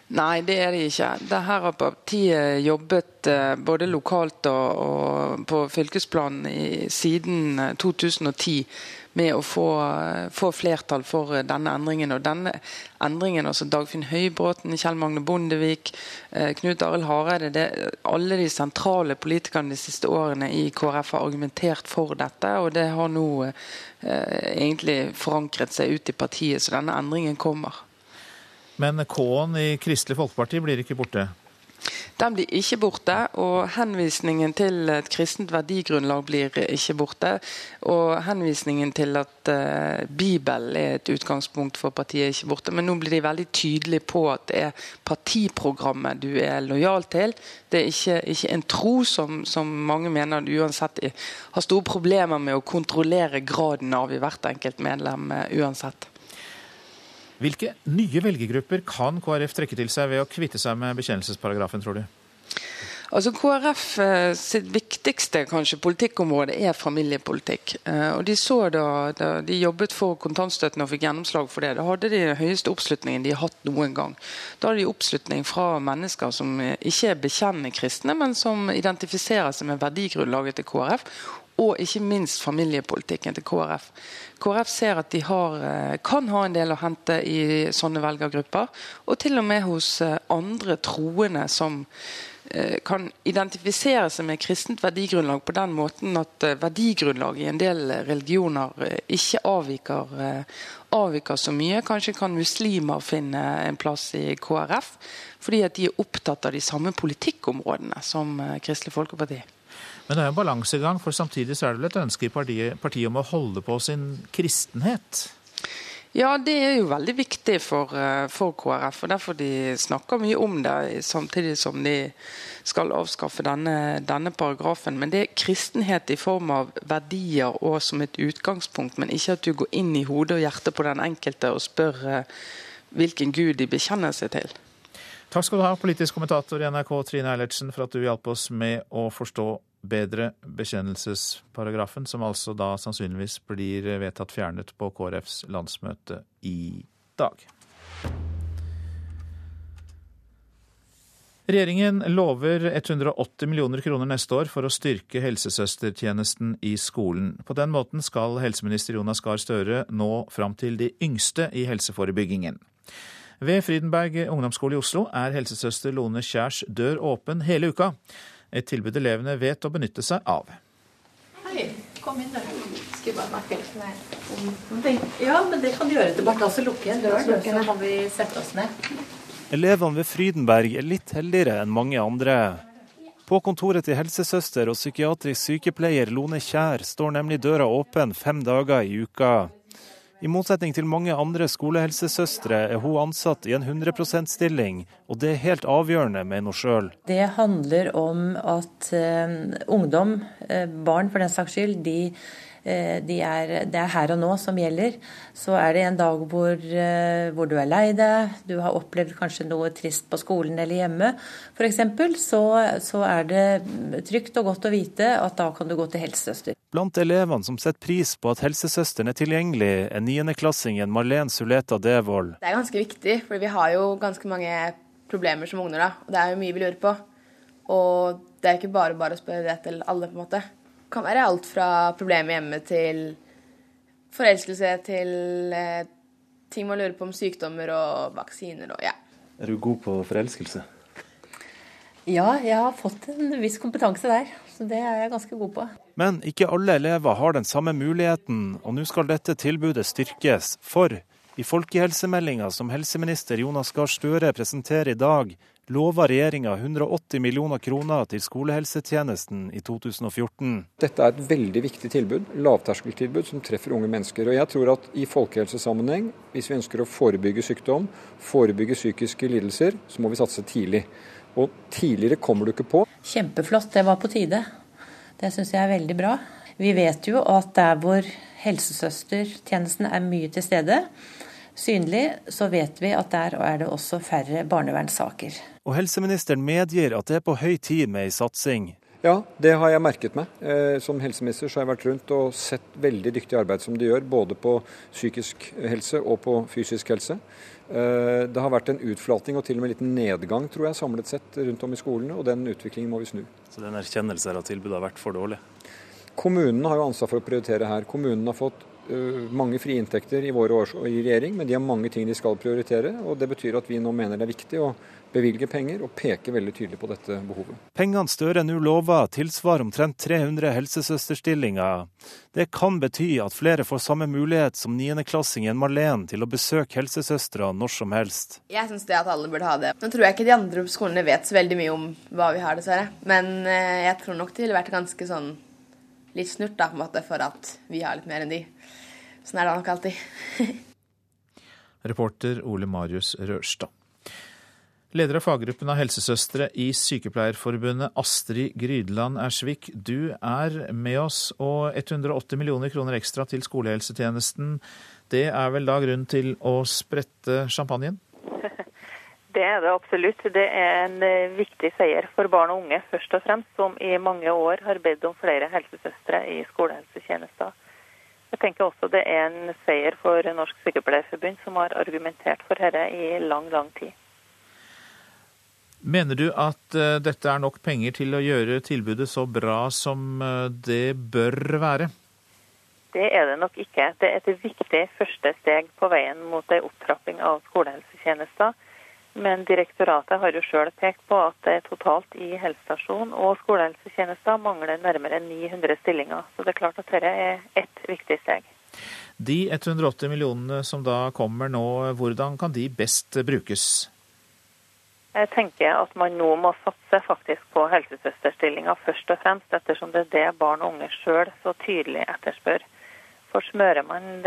Nei, det er de ikke. Det her har partiet jobbet eh, både lokalt og, på fylkesplanen siden 2010 eh, med å få, eh, få, flertall for denne endringen. Og denne endringen, altså Dagfinn Høybråten, Kjell Magne Bondevik, Knut Arild Hareide det, Alle de sentrale politikerne de siste årene i KrF har argumentert for dette, og det har nå eh, egentlig forankret seg ut i partiet, så denne endringen kommer. Men K-en i Kristelig Folkeparti blir ikke borte? Den blir ikke borte, og henvisningen til et kristent verdigrunnlag blir ikke borte. Og henvisningen til at uh, Bibelen er et utgangspunkt for partiet, ikke borte. Men nå blir de veldig tydelige på at det er partiprogrammet du er lojal til. Det er ikke, ikke en tro, som, som, mange mener du uansett har store problemer med å kontrollere graden av i hvert enkelt medlem uh, uansett. Hvilke nye velgergrupper kan KrF trekke til seg ved å kvitte seg med bekjennelsesparagrafen, tror du? Altså KrF eh, sitt viktigste kanskje politikkområde er familiepolitikk. Eh, og De så da, da de jobbet for kontantstøtten og fikk gjennomslag for det, da hadde de den høyeste oppslutningen de har hatt noen gang. Da hadde de oppslutning fra mennesker som ikke er bekjennende kristne, men som identifiserer seg med verdigrunnlaget til KrF, og ikke minst familiepolitikken til KrF. KrF ser at de har, eh, kan ha en del å hente i sånne velgergrupper, og til og med hos eh, andre troende som eh, kan identifisere seg med kristent verdigrunnlag på den måten at verdigrunnlaget i en del religioner ikke avviker, avviker så mye. Kanskje kan muslimer finne en plass i KrF, fordi at de er opptatt av de samme politikkområdene som Kristelig Folkeparti. Men det er en balansegang, for samtidig så er det vel et ønske i partiet, partiet om å holde på sin kristenhet? Ja, det er jo veldig viktig for, eh, for, KrF. og Derfor de snakker mye om det, samtidig som de skal avskaffe denne, denne, paragrafen. Men det er kristenhet i form av verdier og som et utgangspunkt, men ikke at du går inn i hodet og hjertet på den enkelte og spør eh, hvilken gud de bekjenner seg til. Takk skal du ha, politisk kommentator i NRK Trine Eilertsen, for at du hjalp oss med å forstå bedre bekjennelsesparagrafen, som altså da sannsynligvis blir vedtatt fjernet på KrFs landsmøte i dag. Regjeringen lover 180 millioner kroner neste år for å styrke helsesøstertjenesten i skolen. På den måten skal helseminister Jonas Gahr Støre nå fram til de yngste i helseforebyggingen. Ved Frydenberg ungdomsskole i Oslo er helsesøster Lone Kjærs dør åpen hele uka. Et tilbud elevene vet å benytte seg av. Hei, kom inn dere. Skal bare merke litt Ja, men det kan du gjøre. Det bare ta lukke igjen døren, så kan vi sette oss ned. Elevene ved Frydenberg er litt heldigere enn mange andre. På kontoret til helsesøster og psykiatrisk sykepleier Lone Kjær står nemlig døra åpen fem dager i uka. I motsetning til mange andre skolehelsesøstre er hun ansatt i en 100 %-stilling, og det er helt avgjørende, mener hun sjøl. Det handler om at uh, ungdom, uh, barn for den saks skyld, de Eh, de er, det er her og nå som gjelder. Så er det en dag hvor, eh, hvor, du er lei deg, du har opplevd kanskje noe trist på skolen eller hjemme f.eks., så, så er det trygt og godt å vite at da kan du gå til helsesøster. Blant elevene som setter pris på at helsesøsteren er tilgjengelig, er niendeklassingen Marlen Suleta Devold. Det er ganske viktig, for vi har jo ganske mange problemer som ungner. da, og Det er jo mye vi lurer på. Og det er ikke bare bare å spørre det til alle, på en måte kan være alt fra problemer hjemme til forelskelse til eh, ting man lurer på om sykdommer og vaksiner og ja. Er du god på forelskelse? Ja, jeg har fått en viss kompetanse der. Så det er jeg ganske god på. Men ikke alle elever har den samme muligheten, og nå skal dette tilbudet styrkes. For I folkehelsemeldinga som helseminister Jonas Gahr Støre presenterer i dag, lover regjeringa 180 millioner kroner til skolehelsetjenesten i 2014. Dette er et veldig viktig tilbud, lavterskeltilbud som treffer unge mennesker. Og jeg tror at i folkehelsesammenheng, hvis vi ønsker å forebygge sykdom, forebygge psykiske lidelser, så må vi satse tidlig. Og tidligere kommer du ikke på. Kjempeflott, det var på tide. Det syns jeg er veldig bra. Vi vet jo at der hvor helsesøstertjenesten er mye til stede, synlig, så vet vi at der er det også færre barnevernssaker. Og helseministeren medgir at det er på høy tid med ei satsing. Ja, det har jeg merket meg. Eh, som helseminister så har jeg vært rundt og sett veldig dyktig arbeid som de gjør, både på psykisk helse og på fysisk helse. Eh, det har vært en utflating og til og med en liten nedgang tror jeg, samlet sett rundt om i skolene, og den utviklingen må vi snu. Så det er en erkjennelse av at tilbudet har vært for dårlig? Kommunene har jo ansvar for å prioritere her. Kommunene har fått mange frie inntekter i våre år i regjering, men de har mange ting de skal prioritere. og Det betyr at vi nå mener det er viktig å bevilge penger og peke veldig tydelig på dette behovet. Pengene Støre nå lover, tilsvarer omtrent 300 helsesøsterstillinger. Det kan bety at flere får samme mulighet som niendeklassingen Marlen til å besøke helsesøstera når som helst. Jeg syns det at alle burde ha det. Nå tror jeg ikke de andre skolene vet så veldig mye om hva vi har, dessverre. Men eh, jeg tror nok det ville vært ganske sånn litt snurt da, på en måte, for at vi har litt mer enn de. Sånn er det nok alltid. [laughs] Reporter Ole Marius Rørstad. Leder av faggruppen av helsesøstre i Sykepleierforbundet, Astrid Grydeland Ersvik. Du er med oss, og 180 millioner kroner ekstra til skolehelsetjenesten. Det er vel da grunn til å sprette champagnen? [laughs] Det er det absolutt. Det er en eh, viktig seier for barn og unge, først og fremst, som i mange år har bedt om flere helsesøstre i skolehelsetjenester. Jeg tenker også det er en seier for Norsk Sykepleierforbund, som har argumentert for dette i lang, lang tid. Mener du at uh, dette er nok penger til å gjøre tilbudet så bra som uh, det bør være? Det er det nok ikke. Det er et viktig første steg på veien mot en opptrapping av skolehelsetjenester. Men direktoratet har jo sjøl pekt på at det totalt i helsestasjon og skolehelsetjenester mangler nærmere 900 stillinger. Så det er klart at dette er ett viktig steg. De 180 millionene som da kommer nå, hvordan kan de best brukes? Jeg tenker at man nå må satse faktisk på helsesøsterstillinger først og fremst, ettersom det er det barn og unge sjøl så tydelig etterspør. For smører man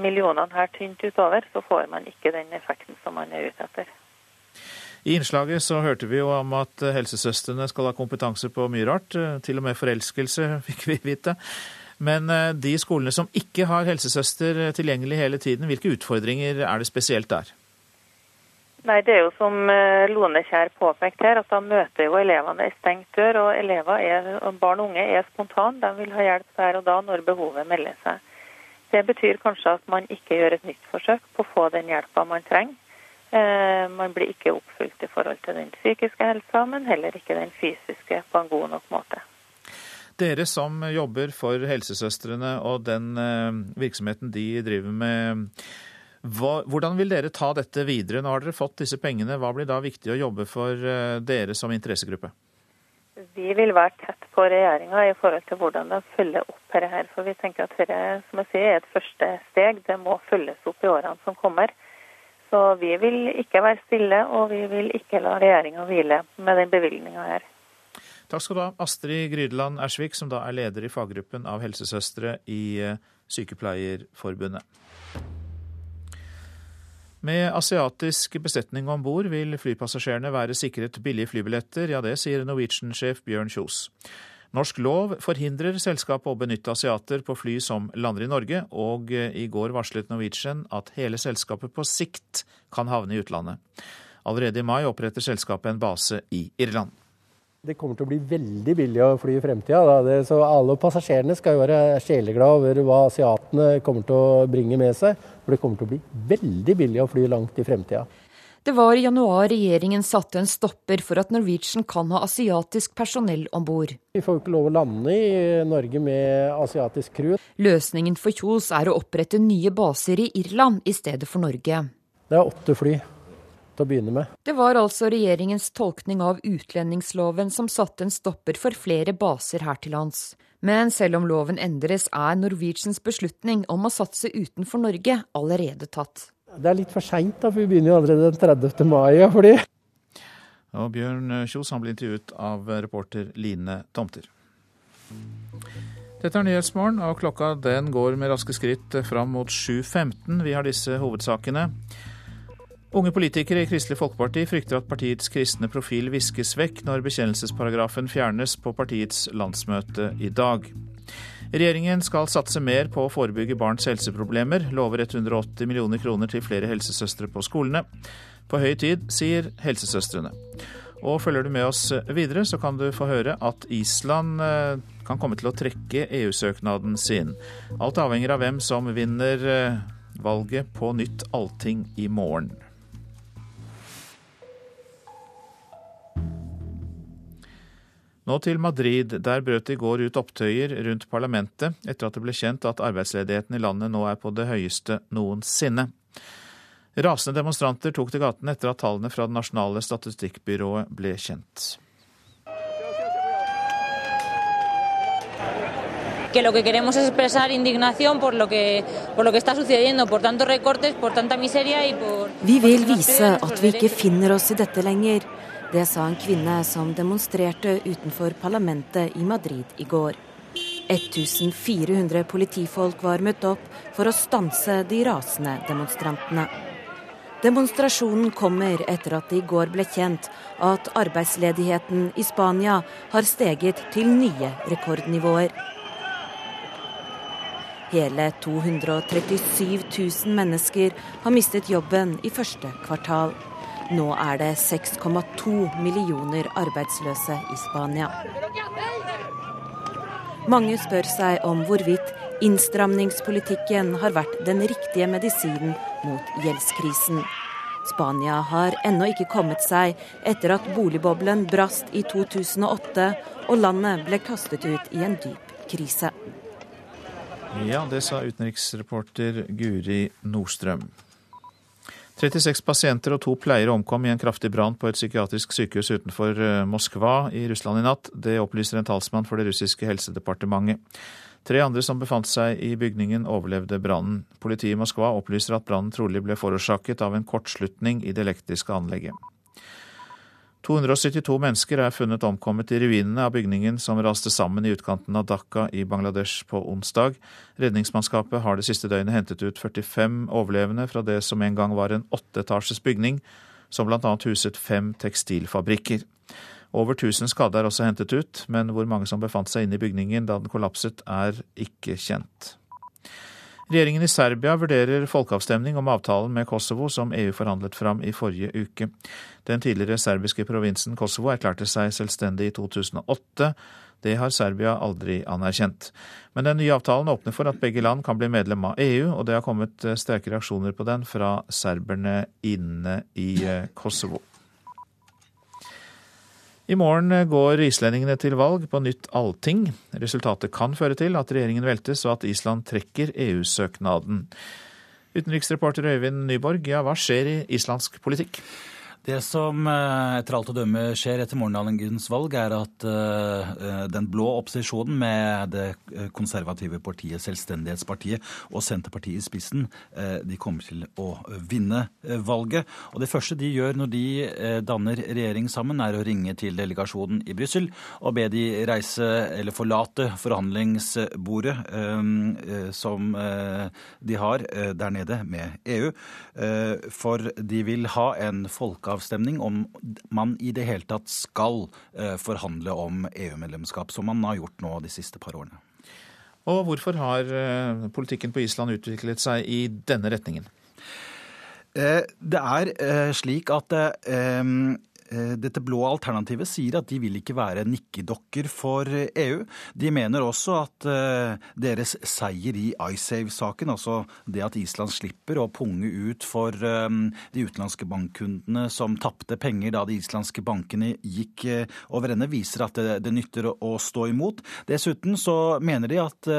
millionene her tynt utover, så får man ikke den effekten som man er ute etter. I innslaget så hørte vi jo om at helsesøstrene skal ha kompetanse på mye rart. Til og med forelskelse, [laughs] fikk vi vite. Men eh, de skolene som ikke har helsesøster tilgjengelig hele tiden, hvilke utfordringer er det spesielt der? Nei, Det er jo som eh, Lone Kjær påpekte her, at da møter jo elevene ei stengt dør. Og elever er, barn og unge er spontane. De vil ha hjelp der og da når behovet melder seg. Det betyr kanskje at man ikke gjør et nytt forsøk på å få den hjelpa man trenger. Eh, man blir ikke oppfylt i forhold til den psykiske helsa, men heller ikke den fysiske på en god nok måte. Dere som jobber for helsesøstrene og den eh, virksomheten de driver med, hvordan vil dere ta dette videre? Nå har dere fått disse pengene. Hva blir da viktig å jobbe for eh, dere som interessegruppe? Vi vil være tett på regjeringa i forhold til hvordan de følger opp dette. For vi tenker at dette som jeg sier, er et første steg. Det må følges opp i årene som kommer. Så vi vil ikke være stille, og vi vil ikke la regjeringa hvile med den bevilgninga her. Takk skal du ha, Astrid Grydeland Ersvik, som da er leder i faggruppen av helsesøstre i eh, Sykepleierforbundet. Med asiatisk besetning om bord vil flypassasjerene være sikret billige flybilletter. Ja, det sier Norwegian-sjef Bjørn Kjos. Norsk lov forhindrer selskapet å benytte asiater på fly som lander i Norge, og eh, i går varslet Norwegian at hele selskapet på sikt kan havne i utlandet. Allerede i mai oppretter selskapet en base i Irland. Det kommer til å bli veldig billig å fly i fremtida. Så alle passasjerene skal jo være sjeleglade over hva asiatene kommer til å bringe med seg. For det kommer til å bli veldig billig å fly langt i fremtida. Det var i januar regjeringen satte en stopper for at Norwegian kan ha asiatisk personell om bord. Vi får ikke lov å lande i Norge med asiatisk crew. Løsningen for Kjos er å opprette nye baser i Irland i stedet for Norge. Det er åtte fly til å begynne med. Det var altså regjeringens tolkning av utlendingsloven som satte en stopper for flere baser her til lands. Men selv om loven endres, er Norwegians beslutning om å satse utenfor Norge allerede tatt. Det er litt for seint, for vi begynner jo allerede den 30. mai. fordi... Og Bjørn Kjos han ble intervjuet av reporter Line Tomter. Dette er Nyhetsmorgen, og klokka den går med raske skritt fram mot 7.15. Vi har disse hovedsakene. Unge politikere i Kristelig Folkeparti frykter at partiets kristne profil viskes vekk når bekjennelsesparagrafen fjernes på partiets landsmøte i dag. Regjeringen skal satse mer på å forebygge barns helseproblemer, lover 180 millioner kroner til flere helsesøstre på skolene. På høy tid, sier helsesøstrene. Og følger du med oss videre, så kan du få høre at Island eh, kan komme til å trekke EU-søknaden sin. Alt avhenger av hvem som vinner eh, valget på nytt allting i morgen. Nå til Madrid. Der brøt det i går ut opptøyer rundt parlamentet etter at det ble kjent at arbeidsledigheten i landet nå er på det høyeste noensinne. Rasende demonstranter tok til gatene etter at tallene fra det nasjonale statistikkbyrået ble kjent. que lo que queremos es expresar indignación por lo que, por lo que está sucediendo, por tantos recortes, por tanta miseria y por... Vi vil vise at vi ikke finner oss i dette lenger. Det sa en kvinne som demonstrerte utenfor parlamentet i Madrid i går. 1400 politifolk var møtt opp for å stanse de rasende demonstrantene. Demonstrasjonen kommer etter at det i går ble kjent at arbeidsledigheten i Spania har steget til nye rekordnivåer. Hele 237 000 mennesker har mistet jobben i første kvartal. Nå er det 6,2 millioner arbeidsløse i Spania. Mange spør seg om hvorvidt innstramningspolitikken har vært den riktige medisinen mot gjeldskrisen. Spania har ennå ikke kommet seg etter at boligboblen brast i 2008 og landet ble kastet ut i en dyp krise. Ja, det sa utenriksreporter Guri Nordstrøm. 36 pasienter og to pleiere omkom i en kraftig brann på et psykiatrisk sykehus utenfor eh, Moskva i Russland i natt. Det opplyser en talsmann for det russiske helsedepartementet. Tre andre som befant seg i bygningen, overlevde brannen. Politiet i Moskva opplyser at brannen trolig ble forårsaket av en kortslutning i det elektriske anlegget. 272 mennesker er funnet omkommet i ruinene av bygningen som raste sammen i utkanten av Dhaka i Bangladesh på onsdag. Redningsmannskapet har det siste døgnet hentet ut 45 overlevende fra det som en gang var en åtteetasjes bygning, som bl.a. huset fem tekstilfabrikker. Over 1000 skadde er også hentet ut, men hvor mange som befant seg inne i bygningen da den kollapset, er ikke kjent. Regjeringen i Serbia vurderer folkeavstemning om avtalen med Kosovo som EU forhandlet fram i forrige uke. Den tidligere serbiske provinsen Kosovo erklærte seg selvstendig i 2008. Det har Serbia aldri anerkjent. Men den nye avtalen åpner for at begge land kan bli medlem av EU, og det har kommet sterke reaksjoner på den fra serberne inne i eh, Kosovo. I morgen går islendingene til valg på nytt allting. Resultatet kan føre til at regjeringen veltes og at Island trekker EU-søknaden. Utenriksreporter Øyvind Nyborg, ja, hva skjer i islandsk politikk? Det som eh, etter alt å dømme skjer etter morgendagens valg, er at uh, den blå opposisjonen med det konservative partiet Selvstendighetspartiet og Senterpartiet i spissen, de kommer til å vinne valget. Og det første de gjør når de danner regjering sammen, er å ringe til delegasjonen i Brussel og be de reise eller forlate forhandlingsbordet som de har der nede med EU. For de vil ha en folkeavstemning folkeavstemning om man i det hele tatt skal eh, forhandle om EU-medlemskap, som man har gjort nå de siste par årene. Og hvorfor har eh, politikken på Island utviklet seg i denne retningen? Eh, det er slik at dette blå alternativet sier at de vil ikke være nikkedokker for EU. De mener også at eh, deres seier i IceSave-saken, altså det at Island slipper å punge ut for eh, de utenlandske bankkundene som tapte penger da de islandske bankene gikk over ende, viser at det nytter å stå imot. Dessuten så mener de at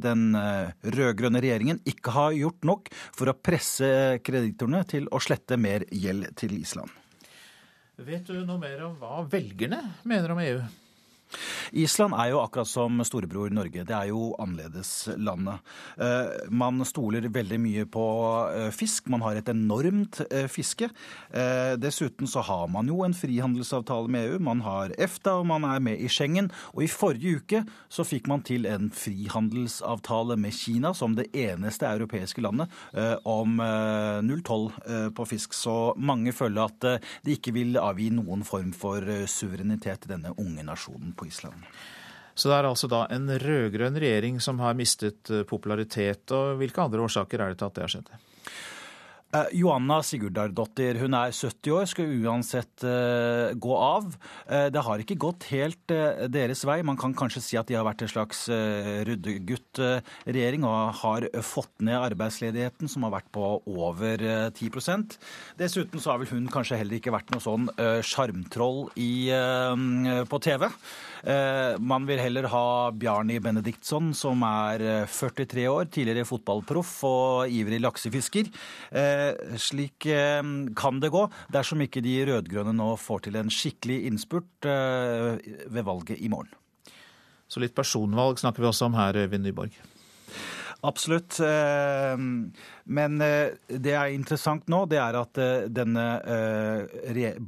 den rød-grønne regjeringen ikke har gjort nok for å presse kreditorene til å slette mer gjeld til Island. Vet du noe mer om hva velgerne mener om EU? Island er jo akkurat som storebror Norge. Det er jo annerledeslandet. Eh, man stoler veldig mye på eh, fisk. Man har et enormt eh, fiske. Dessuten så har man jo en frihandelsavtale med EU. Man har EFTA, og man er med i Schengen. Og i forrige uke så fikk man til en frihandelsavtale med Kina som det eneste europeiske landet om null toll på fisk. Så mange føler at de ikke vil avgi noen form for suverenitet til denne unge nasjonen på Island. Så det er altså da en rød-grønn regjering som har mistet eh, popularitet. og Hvilke andre årsaker er det til at det har skjedd? Eh, Joanna Sigurdardottir hun er 70 år, skal uansett eh, gå av. Eh, det har ikke gått helt uh, deres vei. Man kan kanskje si at de har vært en slags eh, ryddegutt-regjering og har fått ned arbeidsledigheten, som har vært på over 10% Dessuten så har vel hun kanskje heller ikke vært noe sånn sjarmtroll på TV. Man vil heller ha Bjarni Benediktsson, som er 43 år, tidligere fotballproff og ivrig laksefisker. Eh, slik eh, kan det gå dersom ikke de rød-grønne nå får til en skikkelig innspurt eh, ved valget i morgen. Så litt personvalg snakker vi også om her, Øyvind Nyborg. Absolutt. Men det er interessant nå, det er at denne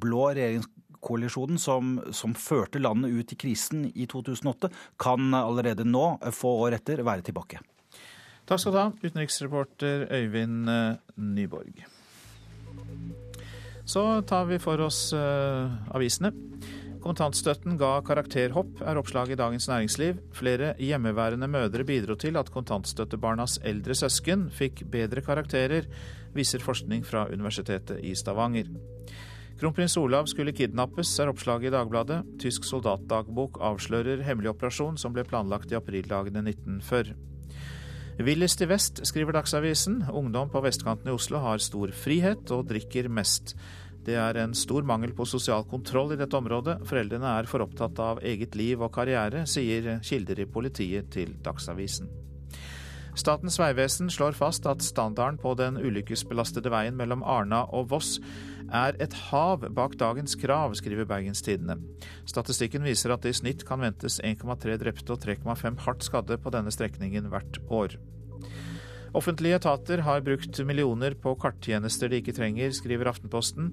blå regjeringskoalisjonen som, som, førte landet ut i krisen i 2008, kan allerede nå, få år etter, være tilbake. Takk skal du ha, utenriksreporter Øyvind eh, Nyborg. Så tar vi for oss uh, avisene. Kontantstøtten ga karakterhopp, er oppslaget i Dagens Næringsliv. Flere hjemmeværende mødre bidro til at kontantstøttebarnas eldre søsken fikk bedre karakterer, viser forskning fra Universitetet i Stavanger. Kronprins Olav skulle kidnappes, er oppslaget i Dagbladet. Tysk soldatdagbok avslører hemmelig operasjon som ble planlagt i aprildagene 1940. Villest i vest, skriver Dagsavisen. Ungdom på vestkanten i Oslo har stor frihet og drikker mest. Det er en stor mangel på sosial kontroll i dette området. Foreldrene er for opptatt av eget liv og karriere, sier kilder i politiet til Dagsavisen. Statens vegvesen slår fast at standarden på den ulykkesbelastede veien mellom Arna og Voss er et hav bak dagens krav, skriver Bergens Tidende. Statistikken viser at det i snitt kan ventes 1,3 drepte og 3,5 hardt skadde på denne strekningen hvert år. Offentlige etater har brukt millioner på karttjenester de ikke trenger, skriver Aftenposten.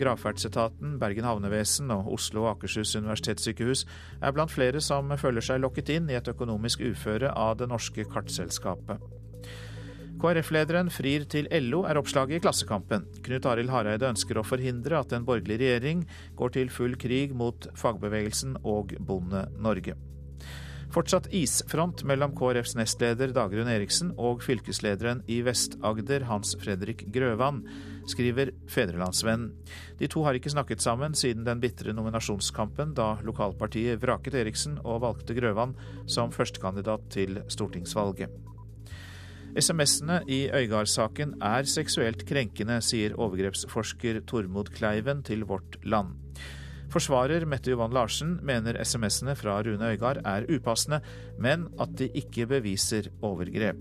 Gravferdsetaten, Bergen havnevesen og Oslo og Akershus universitetssykehus er blant flere som føler seg lokket inn i et økonomisk uføre av det norske kartselskapet. KrF-lederen frir til LO, er oppslaget i Klassekampen. Knut Arild Hareide ønsker å forhindre at en borgerlig regjering går til full krig mot fagbevegelsen og Bonde-Norge. Fortsatt isfront mellom KrFs nestleder Dagrun Eriksen og fylkeslederen i Vest-Agder, Hans Fredrik Grøvan, skriver Fedrelandsvennen. De to har ikke snakket sammen siden den bitre nominasjonskampen, da lokalpartiet vraket Eriksen og valgte Grøvan som førstekandidat til stortingsvalget. SMS-ene i Øygard-saken er seksuelt krenkende, sier overgrepsforsker Tormod Kleiven til Vårt Land. Forsvarer Mette Johan Larsen mener SMS-ene fra Rune Øygard er upassende, men at de ikke beviser overgrep.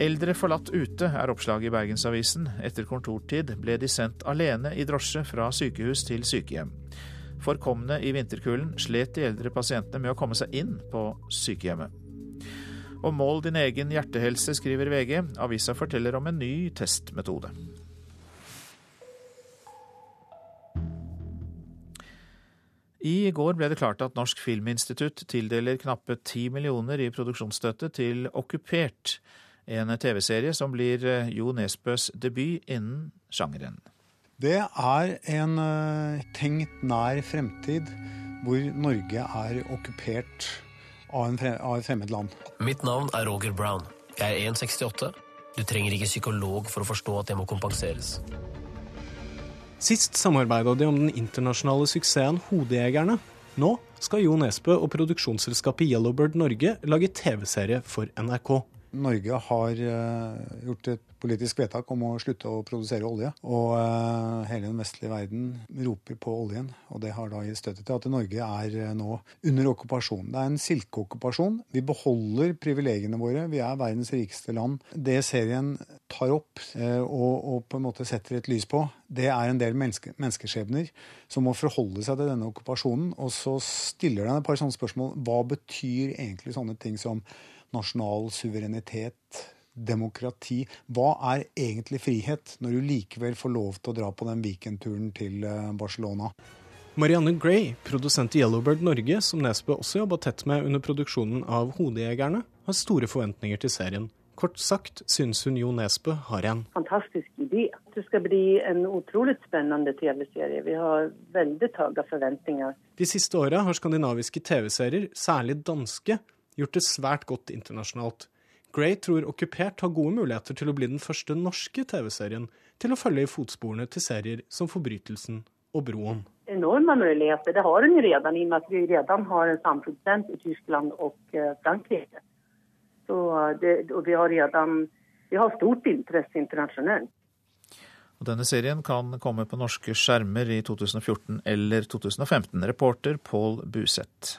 Eldre forlatt ute er oppslaget i Bergensavisen. Etter kontortid ble de sendt alene i drosje fra sykehus til sykehjem. Forkomne i vinterkulden slet de eldre pasientene med å komme seg inn på sykehjemmet. Og mål din egen hjertehelse, skriver VG. Avisa forteller om en ny testmetode. I går ble det klart at Norsk Filminstitutt tildeler knappe ti millioner i produksjonsstøtte til Okkupert, en TV-serie som blir eh, Jo Nesbøs debut innen sjangeren. Det er en eh, tenkt nær fremtid hvor Norge er okkupert av, en, av et fremmed land. Mitt navn er Roger Brown. Jeg er 1,68. Du trenger ikke psykolog for å forstå at det må kompenseres. Sist samarbeida de om den internasjonale suksessen Hodejegerne. Nå skal Jo Nesbø og produksjonsselskapet Yellowbird Norge lage TV-serie for NRK. Norge har uh, gjort et politisk vedtak om å slutte å produsere olje. Og uh, hele den vestlige verden roper på oljen. Og det har da gitt støtte til at Norge er uh, nå under okkupasjon. Det er en silkeokkupasjon. Vi beholder privilegiene våre. Vi er verdens rikeste land. Det serien tar opp og, og, på en måte setter et lys på, det er en del menneske, menneskeskjebner som må forholde seg til denne okkupasjonen. Og så stiller den et par sånne spørsmål. Hva betyr egentlig sånne ting som nasjonal suverenitet, demokrati. Hva er egentlig frihet, når du likevel får lov til å dra på den weekendturen til eh, Barcelona? Marianne Gray, produsent i Yellowbird Norge, som Nesbø også jobba tett med under produksjonen av Hodejegerne, har store forventninger til serien. Kort sagt syns hun Jo Nesbø har en Fantastisk idé. Det skal bli en utrolig spennende TV-serie. Vi har veldig høye forventninger. De siste åra har skandinaviske TV-serier, særlig danske, gjort det svært godt internasjonalt. Grey tror Okkupert har gode muligheter til å bli den første norske TV-serien til å følge i fotsporene til serier som Forbrytelsen og Broen. Enorme muligheter. Det har hun jo redan, i og med at vi redan har en samprodusent i Tyskland og eh, Frankrike. Så eh, det, og vi har, redan, vi har stort interesse internasjonalt. Og denne serien kan komme på norske skjermer i 2014 eller 2015. Reporter Pål Buseth.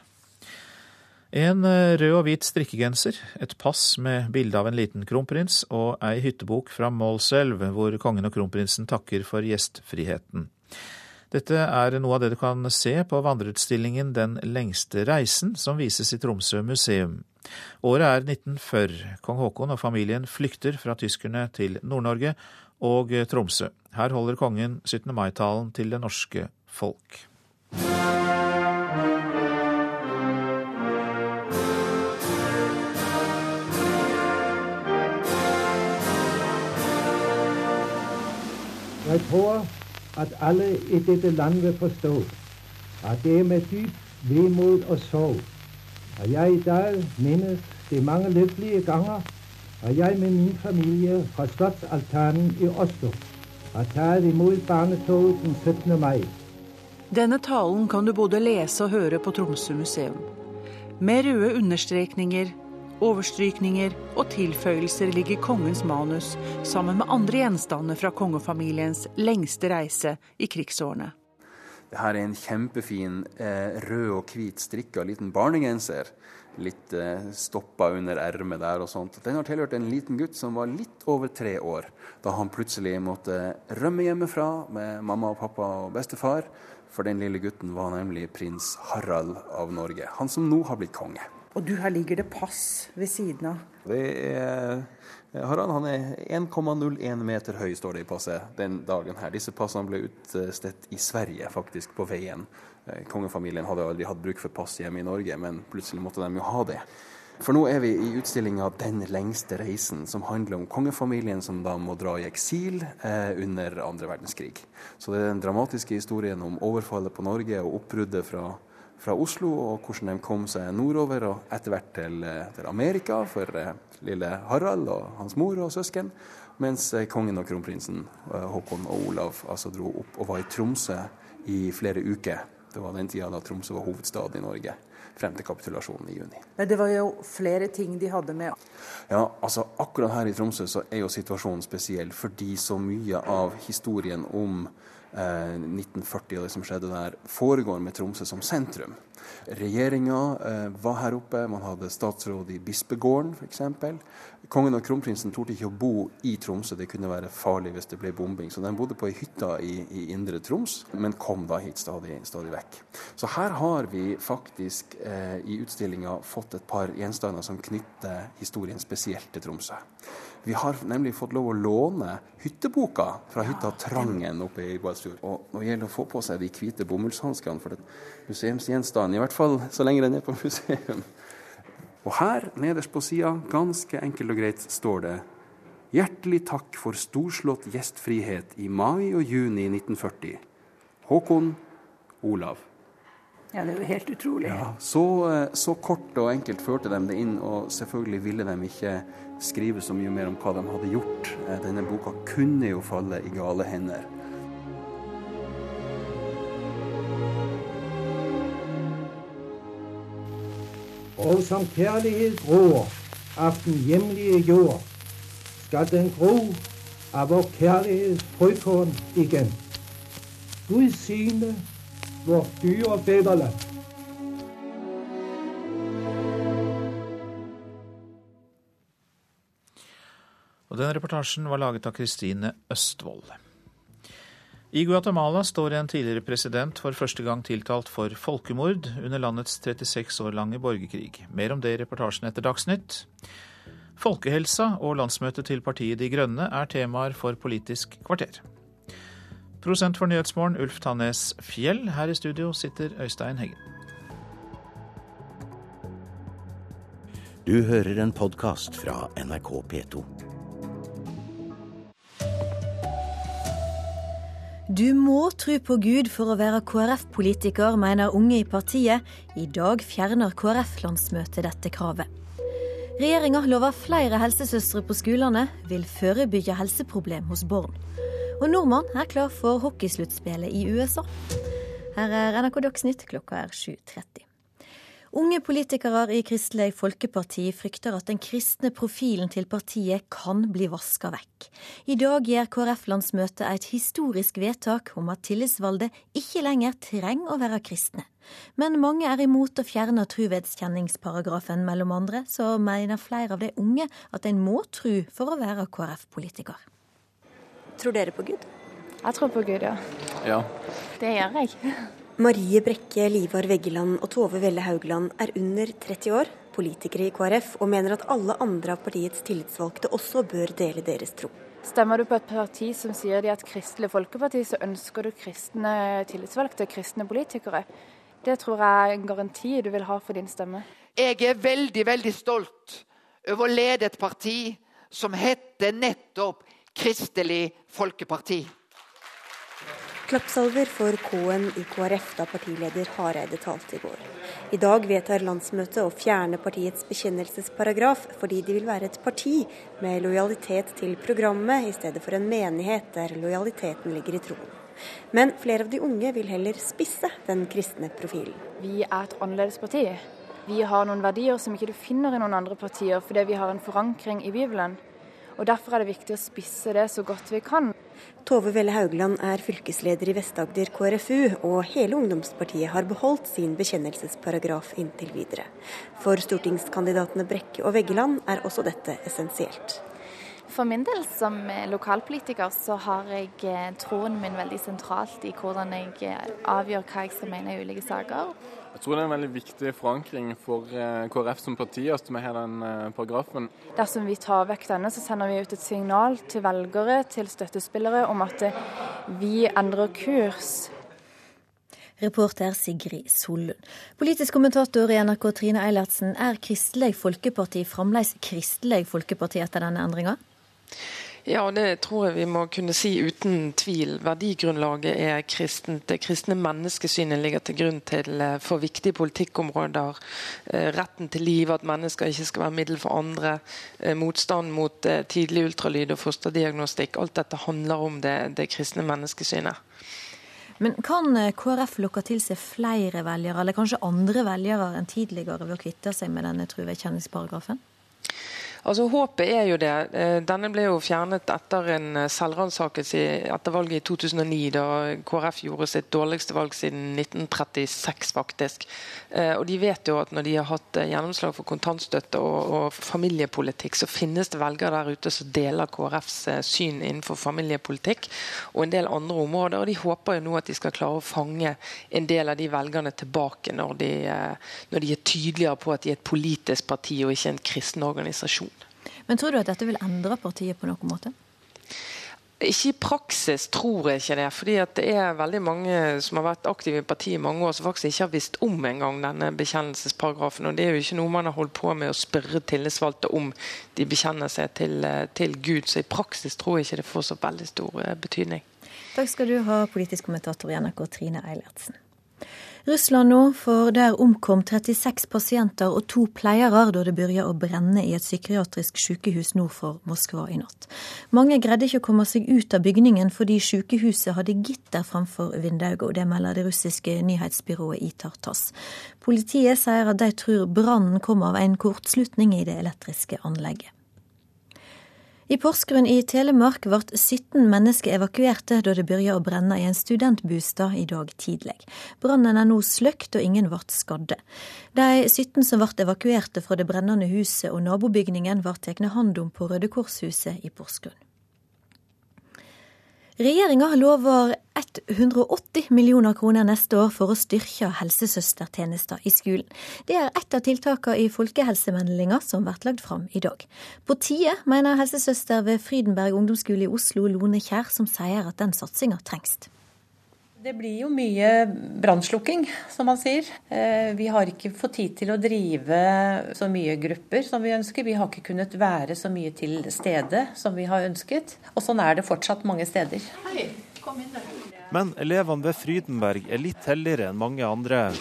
En eh, rød og hvit strikkegenser, et pass med bilde av en liten kronprins og ei hyttebok fra Målselv, hvor kongen og kronprinsen takker for gjestfriheten. Dette er noe av det du kan se på vandreutstillingen Den lengste reisen, som vises i Tromsø museum. Året er 1940. Kong Haakon og familien flykter fra tyskerne til Nord-Norge og Tromsø. Her holder kongen 17. mai-talen til det norske folk. Jeg tror at alle i dette land vil forstå at det er med dyp vemod og sorg at jeg i dag minnes de mange lykkelige ganger at jeg med min familie fra Slottsaltanen i Oslo har tatt imot barnetoget den 17. mai. Denne talen kan du både lese og høre på Tromsø museum. Med røde understrekninger, Overstrykninger og tilføyelser ligger kongens manus sammen med andre gjenstander fra kongefamiliens lengste reise i krigsårene. Dette er en kjempefin eh, rød og hvit strikka liten barnegenser. Litt eh, stoppa under ermet der og sånt. Den har tilhørt en liten gutt som var litt over tre år da han plutselig måtte rømme hjemmefra med mamma og pappa og bestefar. For den lille gutten var nemlig prins Harald av Norge, han som nå har blitt konge. Og du, her ligger det pass ved siden av. Det er Harald han er 1,01 meter høy, står det i passet den dagen her. Disse passene ble utstedt i Sverige, faktisk, på veien. Eh, kongefamilien hadde aldri hatt bruk for pass hjemme i Norge, men plutselig måtte de jo ha det. For nå er vi i utstillinga 'Den lengste reisen', som handler om kongefamilien som da må dra i eksil eh, under andre verdenskrig. Så det er den dramatiske historien om overfallet på Norge og oppbruddet fra fra Oslo, og hvordan de kom seg nordover og etter hvert til, eh, til Amerika for eh, lille Harald og hans mor og søsken. Mens eh, kongen og kronprinsen Håkon og Olav altså dro opp og var i Tromsø i flere uker. Det var den tida da Tromsø var hovedstad i Norge frem til kapitulasjonen i juni. Men det var jo flere ting de hadde med. Ja, altså Akkurat her i Tromsø så er jo situasjonen spesiell fordi så mye av historien om 1940 og det som skjedde der, foregår med Tromsø som sentrum. Regjeringa eh, var her oppe, man hadde statsråd i bispegården f.eks. Kongen og kronprinsen torde ikke å bo i Tromsø, det kunne være farlig hvis det ble bombing. Så de bodde på ei hytte i, i, indre Troms, men kom da hit stadig, stadig vekk. Så her har vi faktisk eh, i utstillinga fått et par gjenstander som knytter historien spesielt til Tromsø. Vi har nemlig fått lov å låne hytteboka fra hytta Trangen oppe i Balsfjord. Og nå gjelder det å få på seg de hvite bomullshanskene, for det er museumsgjenstanden, i hvert fall så lenge den er på museum. Og her, nederst på sida, ganske enkelt og greit, står det Hjertelig takk for storslått gjestfrihet i mai og juni 1940. Håkon Olav. Ja, det er jo helt utrolig. Ja, så, eh, så, kort og enkelt førte de det inn, og selvfølgelig ville de ikke skrive så mye mer om hva de hadde gjort. Eh, denne boka kunne jo falle i gale hender. Og som kjærlighetsbror av den hjemlige jord skal den gro av vår kjærlighets frøkorn igjen. Gud signe vårt dyre fedreland. Og Den reportasjen var laget av Kristine Østvold. I Guatemala står en tidligere president for første gang tiltalt for folkemord under landets 36 år lange borgerkrig. Mer om det i reportasjen etter Dagsnytt. Folkehelsa og landsmøtet til partiet De Grønne er temaer for Politisk kvarter. Prosent for Nyhetsmorgen, Ulf Tannes Fjell. Her i studio sitter Øystein Heggen. Du hører en podkast fra NRK P2. Du må tro på Gud for å være KrF-politiker, mener unge i partiet. I dag fjerner KrF-landsmøtet dette kravet. Regjeringa lover flere helsesøstre på skolene, vil forebygge helseproblem hos barn. Og nordmann er klar for hockeysluttspillet i USA. Her er NRK Dagsnytt, klokka er 7.30. Unge politikere i Kristelig Folkeparti frykter at den kristne profilen til partiet kan bli vaska vekk. I dag gjør KrF-landsmøtet et historisk vedtak om at tillitsvalgte ikke lenger trenger å være kristne. Men mange er imot å fjerne truvedskjenningsparagrafen, mellom andre, så mener flere av de unge at en må tru for å være KrF-politiker. Tror dere på Gud? Jeg tror på Gud, ja. Ja. Det gjør jeg. Marie Brekke, Livar Veggeland og Tove Velle Haugland er under 30 år, politikere i KrF, og mener at alle andre av partiets tillitsvalgte også bør dele deres tro. Stemmer du på et parti som sier de er et Kristelig Folkeparti, så ønsker du kristne tillitsvalgte, kristne politikere. Det tror jeg er en garanti du vil ha for din stemme. Jeg er veldig, veldig stolt over å lede et parti som heter nettopp Kristelig Folkeparti. Klappsalver for K-en i KrF da partileder Hareide talte i går. I dag vedtar landsmøtet å fjerne partiets bekjennelsesparagraf, fordi de vil være et parti med lojalitet til programmet, i stedet for en menighet der lojaliteten ligger i troen. Men flere av de unge vil heller spisse den kristne profilen. Vi er et annerledes parti. Vi har noen verdier som ikke du finner i noen andre partier, fordi vi har en forankring i Bibelen. Og Derfor er det viktig å spisse det så godt vi kan. Tove Velle Haugland er fylkesleder i Vest-Agder KrFU, og hele ungdomspartiet har beholdt sin bekjennelsesparagraf inntil videre. For stortingskandidatene Brekke og Veggeland er også dette essensielt. For min del som lokalpolitiker så har jeg eh, troen min veldig sentralt i hvordan jeg eh, avgjør hva jeg skal mene i ulike saker. Jeg tror det er en veldig viktig forankring for eh, KrF som parti at vi har den eh, paragrafen. Dersom vi tar vekk denne, så sender vi ut et signal til velgere, til støttespillere, om at eh, vi endrer kurs. Reporter Sigrid Sollund. Politisk kommentator i NRK Trine Eilertsen, er Kristelig Folkeparti fremdeles Kristelig Folkeparti etter denne endringa? Ja, det tror jeg vi må kunne si uten tvil. Verdigrunnlaget er kristent. Det kristne menneskesynet ligger til grunn til eh, for viktige politikkområder. Eh, retten til liv, at mennesker ikke skal være middel for andre. Eh, motstand mot tidlig ultralyd og fosterdiagnostikk. Alt dette handler om det, det kristne menneskesynet. Men kan KrF lokke til seg flere velgere, eller kanskje andre velgere enn tidligere, ved å kvitte seg med denne truvedkjenningsparagrafen? Altså Håpet er jo det. Eh, denne ble jo fjernet etter en eh, selvransakelse etter valget i 2009, da KrF gjorde sitt dårligste valg siden 1936, faktisk. Eh, og de vet jo at når de har hatt gjennomslag for kontantstøtte og, og familiepolitikk, så finnes det velgere der ute som deler KrFs syn innenfor familiepolitikk og en del andre områder. Og de håper jo nå at de skal klare å fange en del av de velgerne tilbake når de, når de er tydeligere på at de er et politisk parti og ikke en kristen organisasjon. Men tror du at dette vil endre partiet på noen måte? Ikke i praksis tror jeg ikke det. fordi det er veldig mange som har vært aktive i partiet i mange år som faktisk ikke har visst om engang denne bekjennelsesparagrafen. og Det er jo ikke noe man har holdt på med å spørre tillitsvalgte om de bekjenner seg til, til Gud. Så i praksis tror jeg ikke det får så veldig stor eh, betydning. Takk skal du ha, politisk kommentator i NRK Trine Eilertsen. Russland nå, for der omkom 36 pasienter og to pleiere da det begynte å brenne i et psykiatrisk sykehus nord for Moskva i natt. Mange greide ikke å komme seg ut av bygningen fordi sykehuset hadde gitter framfor vinduet, og det melder det russiske nyhetsbyrået ITAR TASS. Politiet sier at de tror brannen kom av en kortslutning i det elektriske anlegget. I Porsgrunn i Telemark ble 17 mennesker evakuerte da det begynte å brenne i en studentbostad i dag tidlig. Brannen er nå sløkt og ingen ble skadde. De 17 som ble evakuerte fra det brennende huset og nabobygningen, ble tatt hånd om på Røde Kors-huset i Porsgrunn. Regjeringa lover 180 millioner kroner neste år for å styrke helsesøstertjenester i skolen. Det er ett av tiltakene i folkehelsemeldinga som blir lagt fram i dag. På tide, mener helsesøster ved Frydenberg ungdomsskole i Oslo, Lone Kjær, som sier at den satsinga trengs. Det blir jo mye brannslukking, som man sier. Eh, vi har ikke fått tid til å drive så mye grupper som vi ønsker. Vi har ikke kunnet være så mye til stede som vi har ønsket. Og sånn er det fortsatt mange steder. Hei, kom inn Men elevene ved Frydenberg er litt heldigere enn mange andre.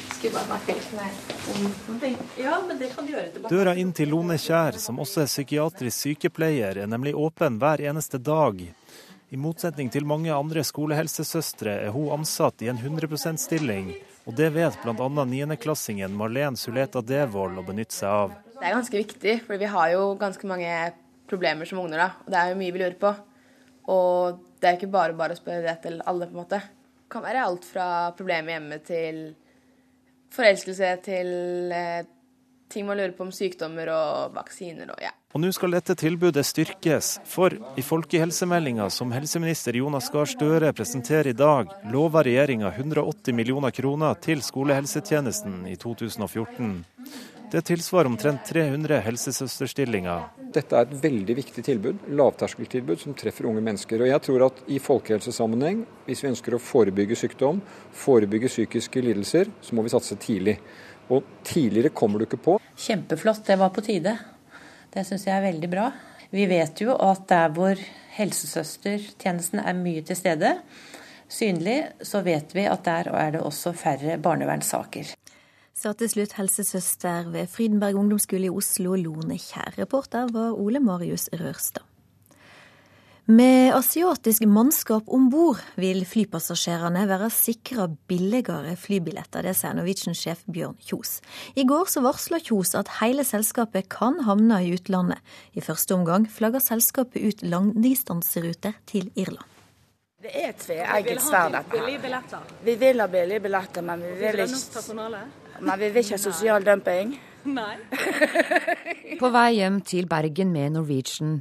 Døra inn til Lone Kjær, som også er psykiatrisk sykepleier, er nemlig åpen hver eneste dag. I motsetning til mange andre skolehelsesøstre er hun ansatt i en 100 %-stilling, og det vet bl.a. niendeklassingen Marlen Suleta Devold å benytte seg av. Det er ganske viktig, for vi har jo ganske mange problemer som ungner, da. Og det er jo mye vi lurer på. Og det er ikke bare bare å spørre det til alle, på en måte. Det kan være alt fra problemer hjemme til forelskelse til eh, ting man lurer på om sykdommer og vaksiner og ja. Og nå skal dette tilbudet styrkes, for i folkehelsemeldinga som helseminister Jonas Gahr Støre presenterer i dag, lover regjeringa 180 millioner kroner til skolehelsetjenesten i 2014. Det tilsvarer omtrent 300 helsesøsterstillinger. Dette er et veldig viktig tilbud, lavterskeltilbud som treffer unge mennesker. Og jeg tror at i folkehelsesammenheng, hvis vi ønsker å forebygge sykdom, forebygge psykiske lidelser, så må vi satse tidlig. Og tidligere kommer du ikke på. Kjempeflott, det var på tide. Det syns jeg er veldig bra. Vi vet jo at der hvor helsesøstertjenesten er mye til stede, synlig, så vet vi at der er det også færre barnevernssaker. Sa til slutt helsesøster ved Frydenberg ungdomsskole i Oslo, Lone Kjær. Reporter var Ole Marius Rørstad. Med asiatisk mannskap om bord vil flypassasjerene være sikra billigere flybilletter. Det sier Norwegian-sjef Bjørn Kjos. I går så varsla Kjos at hele selskapet kan havne i utlandet. I første omgang flagger selskapet ut langdistanseruter til Irland. Det er tveegget sverd, dette her. Vi vil ha billige billetter, men vi vil ikke, men vi vil ikke ha sosial dumping. Nei. [laughs] På vei hjem til Bergen med Norwegian.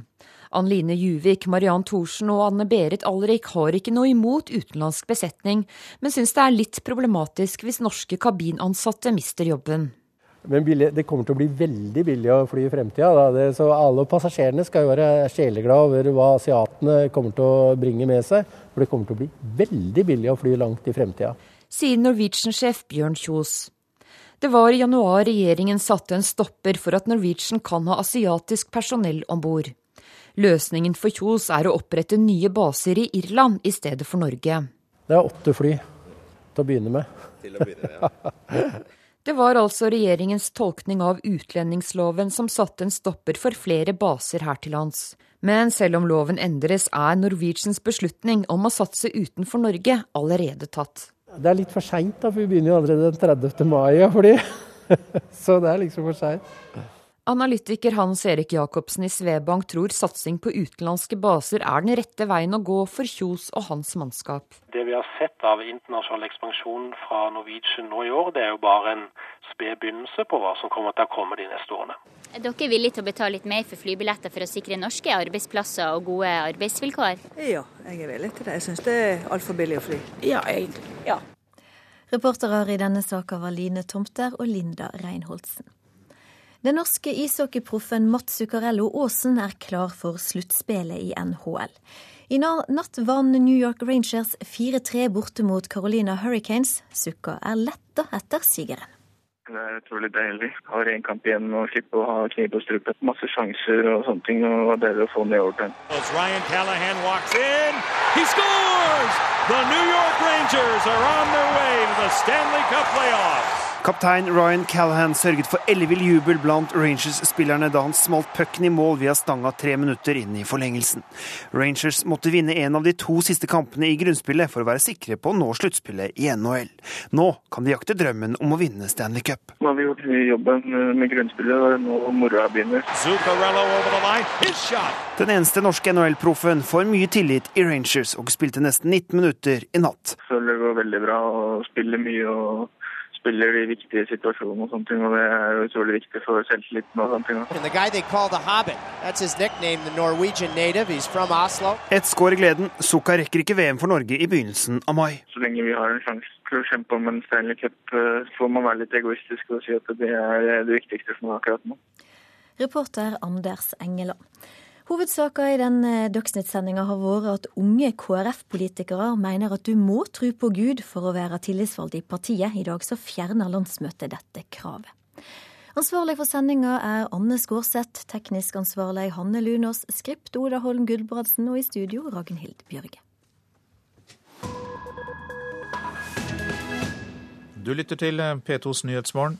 Ann Line Juvik, Mariann Thorsen og Anne Berit Alrik har ikke noe imot utenlandsk besetning, men syns det er litt problematisk hvis norske kabinansatte mister jobben. Men det kommer til å bli veldig billig å fly i fremtida. Så alle passasjerene skal jo være sjeleglade over hva asiatene kommer til å bringe med seg. For det kommer til å bli veldig billig å fly langt i fremtida. Sier Norwegian-sjef Bjørn Kjos. Det var i januar regjeringen satte en stopper for at Norwegian kan ha asiatisk personell om bord. Løsningen for Kjos er å opprette nye baser i Irland i stedet for Norge. Det er åtte fly til å begynne med. Til å begynne, ja. [laughs] Det var altså regjeringens tolkning av utlendingsloven som satte en stopper for flere baser her til lands. Men selv om loven endres, er Norwegians beslutning om å satse utenfor Norge allerede tatt. Det er litt for seint, for vi begynner jo allerede den 30. mai. Fordi. [laughs] Så det er liksom for seint. Analytiker Hans Erik Jacobsen i Svebank tror satsing på utenlandske baser er den rette veien å gå for Kjos og hans mannskap. Det vi har sett av internasjonal ekspansjon fra Norwegian nå i år, det er jo bare en sped begynnelse på hva som kommer til å komme de neste årene. Er dere villige til å betale litt mer for flybilletter for å sikre norske arbeidsplasser og gode arbeidsvilkår? Ja, jeg er villig til det. Jeg syns det er altfor billig å fly. Ja, egentlig. Ja. Reportere i denne saka var Line Tomter og Linda Reinholdsen. Den norske ishockeyproffen Mats Zuccarello Aasen er klar for sluttspillet i NHL. I natt vant New York Rangers 4-3 borte mot Carolina Hurricanes. Sukka er letta etter sigeren. Det er utrolig deilig. Har én kamp igjen og slippe å ha kniv på strupen. Masse sjanser og sånne ting. og Det er deilig å få den i overtime. Ryan Callahan walks in. He scores! The New York Rangers are on their way to the Stanley Cup playoffs. Kaptein Ryan Callahan sørget for ellevill jubel blant Rangers-spillerne da han smalt pucken i mål via stanga tre minutter inn i forlengelsen. Rangers måtte vinne en av de to siste kampene i grunnspillet for å være sikre på å nå sluttspillet i NHL. Nå kan de jakte drømmen om å vinne Stanley Cup. Nå har vi gjort jobben med grunnspillet, og nå moroa begynner. Den eneste norske NHL-proffen får mye tillit i Rangers og spilte nesten 19 minutter i natt. Føler det går veldig bra og spiller mye. og spiller de viktige situasjonene og sånne ting, og det er jo utrolig viktig for selvtilliten og sånne ting. Et skår i gleden. Sukka rekker ikke VM for Norge i begynnelsen av mai. Så lenge vi har en sjanse til å kjempe om en Stanley Cup, eh, får man være litt egoistisk og si at det er det viktigste for meg akkurat nå. Reporter Anders Engeland. Hovedsaka i denne Dagsnytt-sendinga har vært at unge KrF-politikere mener at du må tro på Gud for å være tillitsvalgt i partiet. I dag så fjerner landsmøtet dette kravet. Ansvarlig for sendinga er Anne Skårseth, teknisk ansvarlig Hanne Lunås, skript Oda Holm Gulbrandsen og i studio Ragnhild Bjørge. Du lytter til P2s Nyhetsmorgen.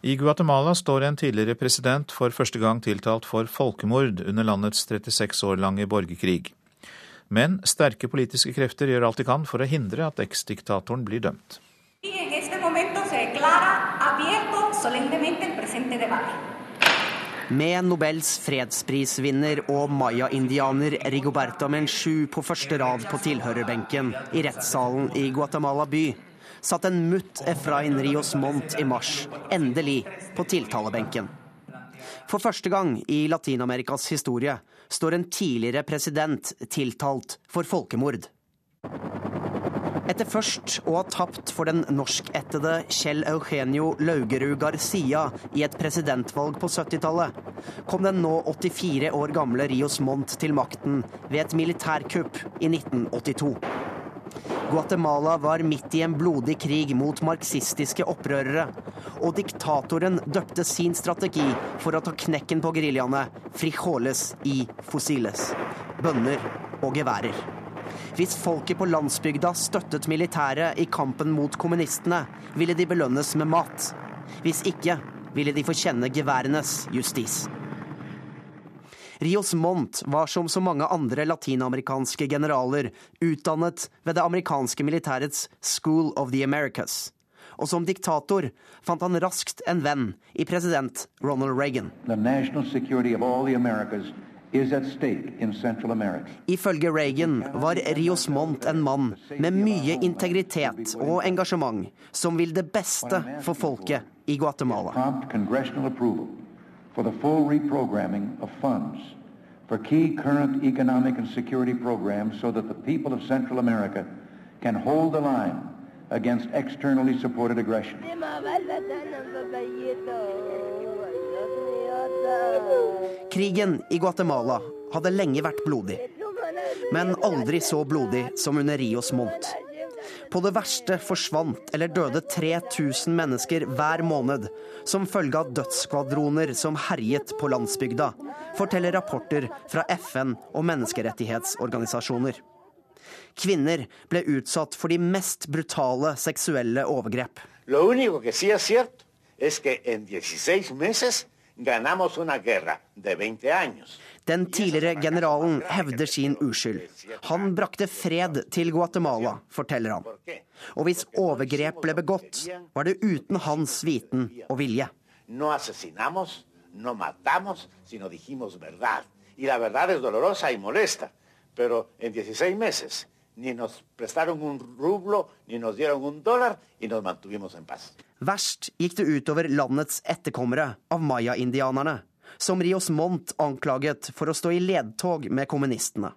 I Guatemala står en tidligere president for første gang tiltalt for folkemord under landets 36 år lange borgerkrig. Men sterke politiske krefter gjør alt de kan for å hindre at eksdiktatoren blir dømt. Med Nobels fredsprisvinner og maya-indianer Rigoberta Menchu på første rad på tilhørerbenken i rettssalen i Guatemala by, satt en mutt Efrain Rios Mont i mars endelig på tiltalebenken. For første gang i Latin-Amerikas historie står en tidligere president tiltalt for folkemord. Etter først å ha tapt for den norskættede Kjell Eugenio Laugerud Garcia i et presidentvalg på 70-tallet, kom den nå 84 år gamle Rios Mont til makten ved et militærkupp i 1982. Guatemala var midt i en blodig krig mot marxistiske opprørere, og diktatoren døpte sin strategi for å ta knekken på geriljaene frijoles i fossiles'. bønner og geværer. Hvis folket på landsbygda støttet militæret i kampen mot kommunistene, ville de belønnes med mat. Hvis ikke ville de få kjenne geværenes justis. Rios Mont var som så mange andre latinamerikanske generaler utdannet ved det amerikanske militærets School of the Americas. Og som diktator fant han raskt en venn i president Ronald Reagan. Ifølge Reagan var Rios Mont en mann med mye integritet og engasjement, som vil det beste for folket i Guatemala for the full reprogramming of funds for key current economic and security programs so that the people of Central America can hold the line against externally supported aggression. Krigen i Guatemala hadde lenge vært blodig, men aldri så blodig som under Rios Mont. På det verste forsvant eller døde 3000 mennesker hver måned som følge av dødsskvadroner som herjet på landsbygda, forteller rapporter fra FN og menneskerettighetsorganisasjoner. Kvinner ble utsatt for de mest brutale seksuelle overgrep. Lo único que sí es cierto es que en 16 meses ganamos una guerra de 20 años. Den tidligere generalen hevder sin uskyld. Han brakte fred til Guatemala, forteller han. Og hvis overgrep ble begått, var det uten hans viten og vilje. No asesinamos, no matamos, sino dijimos verdad. Y la verdad es dolorosa y molesta. Pero en 16 meses ni nos prestaron un rublo, ni nos dieron un dólar, y nos mantuvimos en paz. Verst gikk det utover landets etterkommere av maya-indianerne som Rios Mont anklaget for å stå i ledtog med kommunistene.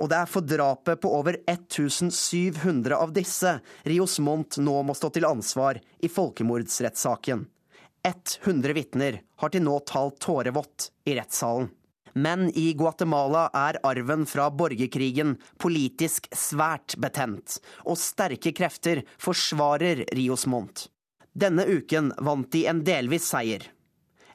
Og det er for drapet på over 1700 av disse Rios Mont nå må stå til ansvar i folkemordsrettssaken. 100 vitner har til nå talt tårevått i rettssalen. Men i Guatemala er arven fra borgerkrigen politisk svært betent, og sterke krefter forsvarer Rios Mont. Denne uken vant de en delvis seier.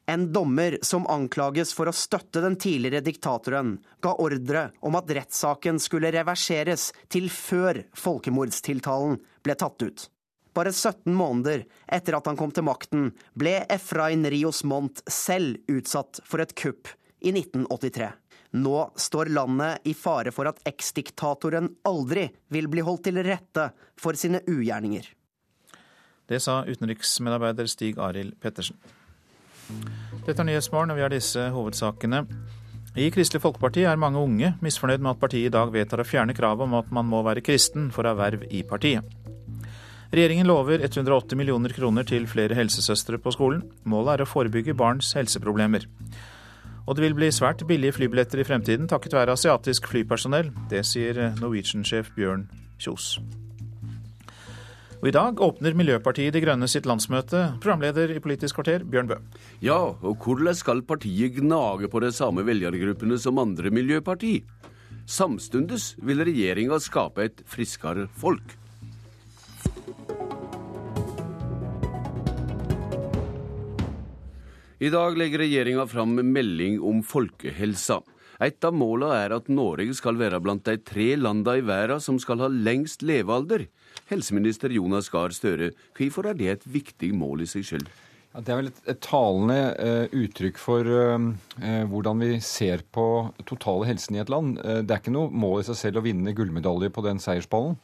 En dommer som anklages for å støtte den tidligere diktatoren, ga ordre om at rettssaken skulle reverseres til før folkemordstiltalen ble tatt ut. Bare 17 måneder etter at han kom til makten, ble Efrain Rios Montt selv utsatt for et kupp i 1983. Nå står landet i fare for at eksdiktatoren aldri vil bli holdt til rette for sine ugjerninger. Det sa utenriksmedarbeider Stig Arild Pettersen. Dette er Nyhetsmorgen, og vi har disse hovedsakene. I Kristelig Folkeparti er mange unge misfornøyd med at partiet i dag vedtar å fjerne kravet om at man må være kristen for å ha verv i partiet. Regjeringen lover 180 millioner kroner til flere helsesøstre på skolen. Målet er å forebygge barns helseproblemer. Og det vil bli svært billige flybilletter i fremtiden takket være asiatisk flypersonell. Det sier Norwegian-sjef Bjørn Kjos. Og I dag åpner Miljøpartiet De Grønne sitt landsmøte. Programleder i Politisk kvarter, Bjørn Bø. Ja, og hvordan skal partiet gnage på de samme velgergruppene som andre miljøparti? Samtidig vil regjeringa skape et friskere folk. I dag legger regjeringa fram melding om folkehelsa. Et av målene er at Norge skal være blant de tre landene i verden som skal ha lengst levealder. Helseminister Jonas Gahr Støre, hvorfor er det et viktig mål i seg selv? Ja, det er vel et, et talende uh, uttrykk for uh, uh, hvordan vi ser på totale helsen i et land. det er ikke noe mål i seg selv å vinne gullmedalje på den seiersballen.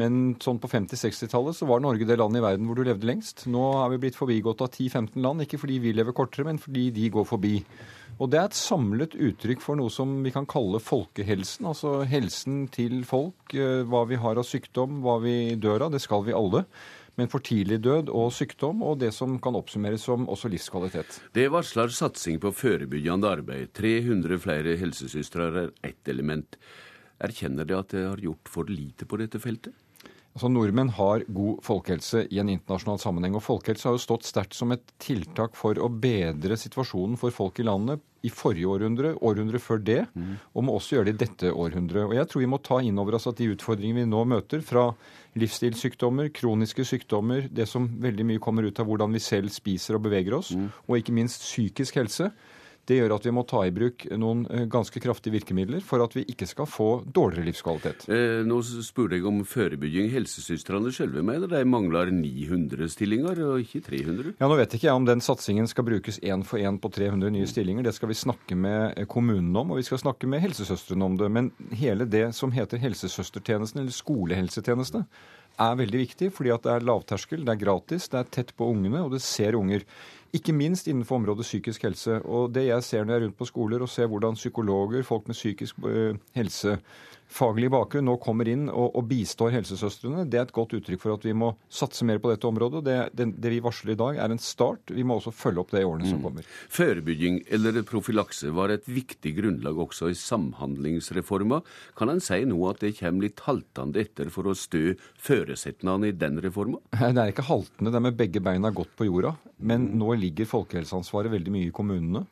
Men sånn på 50-60-tallet så var Norge det landet i verden hvor du levde lengst. Nå er vi blitt forbigått av 10-15 land, ikke fordi vi lever kortere, men fordi de går forbi. Og det er et samlet uttrykk for noe som vi kan kalle folkehelsen. Altså helsen til folk, eh, hva vi har av sykdom, hva vi dør av. Det skal vi alle. Men for tidlig død og sykdom, og det som kan oppsummeres som også livskvalitet. Det varsler satsing på forebyggende arbeid. 300 flere helsesøstre er ett element. Erkjenner de at det har gjort for lite på dette feltet? Altså, Nordmenn har god folkehelse i en internasjonal sammenheng. og Folkehelse har jo stått sterkt som et tiltak for å bedre situasjonen for folk i landet i forrige århundre, århundre før det, mm. og må også gjøre det i dette århundret. Og jeg tror vi må ta inn over oss at de utfordringene vi nå møter, fra livsstilssykdommer, kroniske sykdommer, det som veldig mye kommer ut av hvordan vi selv spiser og beveger oss, mm. og ikke minst psykisk helse, det gjør at vi må ta i bruk noen eh, ganske kraftige virkemidler for at vi ikke skal få dårligere livskvalitet. Eh, nå spurte jeg om forebygging. Helsesøstrene selv mener de mangler 900 stillinger, og ikke 300? Ja, Nå vet ikke jeg om den satsingen skal brukes én for én på 300 nye stillinger. Det skal vi snakke med eh, kommunene om, og vi skal snakke med helsesøstrene om det. Men hele det som heter helsesøstertjenesten, eller skolehelsetjeneste, er veldig viktig, fordi at det er lavterskel, det er gratis, det er tett på ungene, og det ser unger. Ikke minst innenfor området psykisk helse. Og det jeg ser når jeg er rundt på skoler og ser hvordan psykologer, folk med psykisk uh, helse, faglig bakgrunn nå kommer inn og, og, bistår helsesøstrene, det er et godt uttrykk for at vi må satse mer på dette området. Det, det, det vi varsler i dag, er en start. Vi må også følge opp det i årene mm. som kommer. Forebygging eller profylakse var et viktig grunnlag også i Samhandlingsreforma. Kan en si nå at det kommer litt haltende etter for å stø føresetnadene i den reforma? [laughs] Det er ikke haltende, det er med begge beina godt på jorda. Men mm. nå ligger folkehelseansvaret veldig mye i kommunene.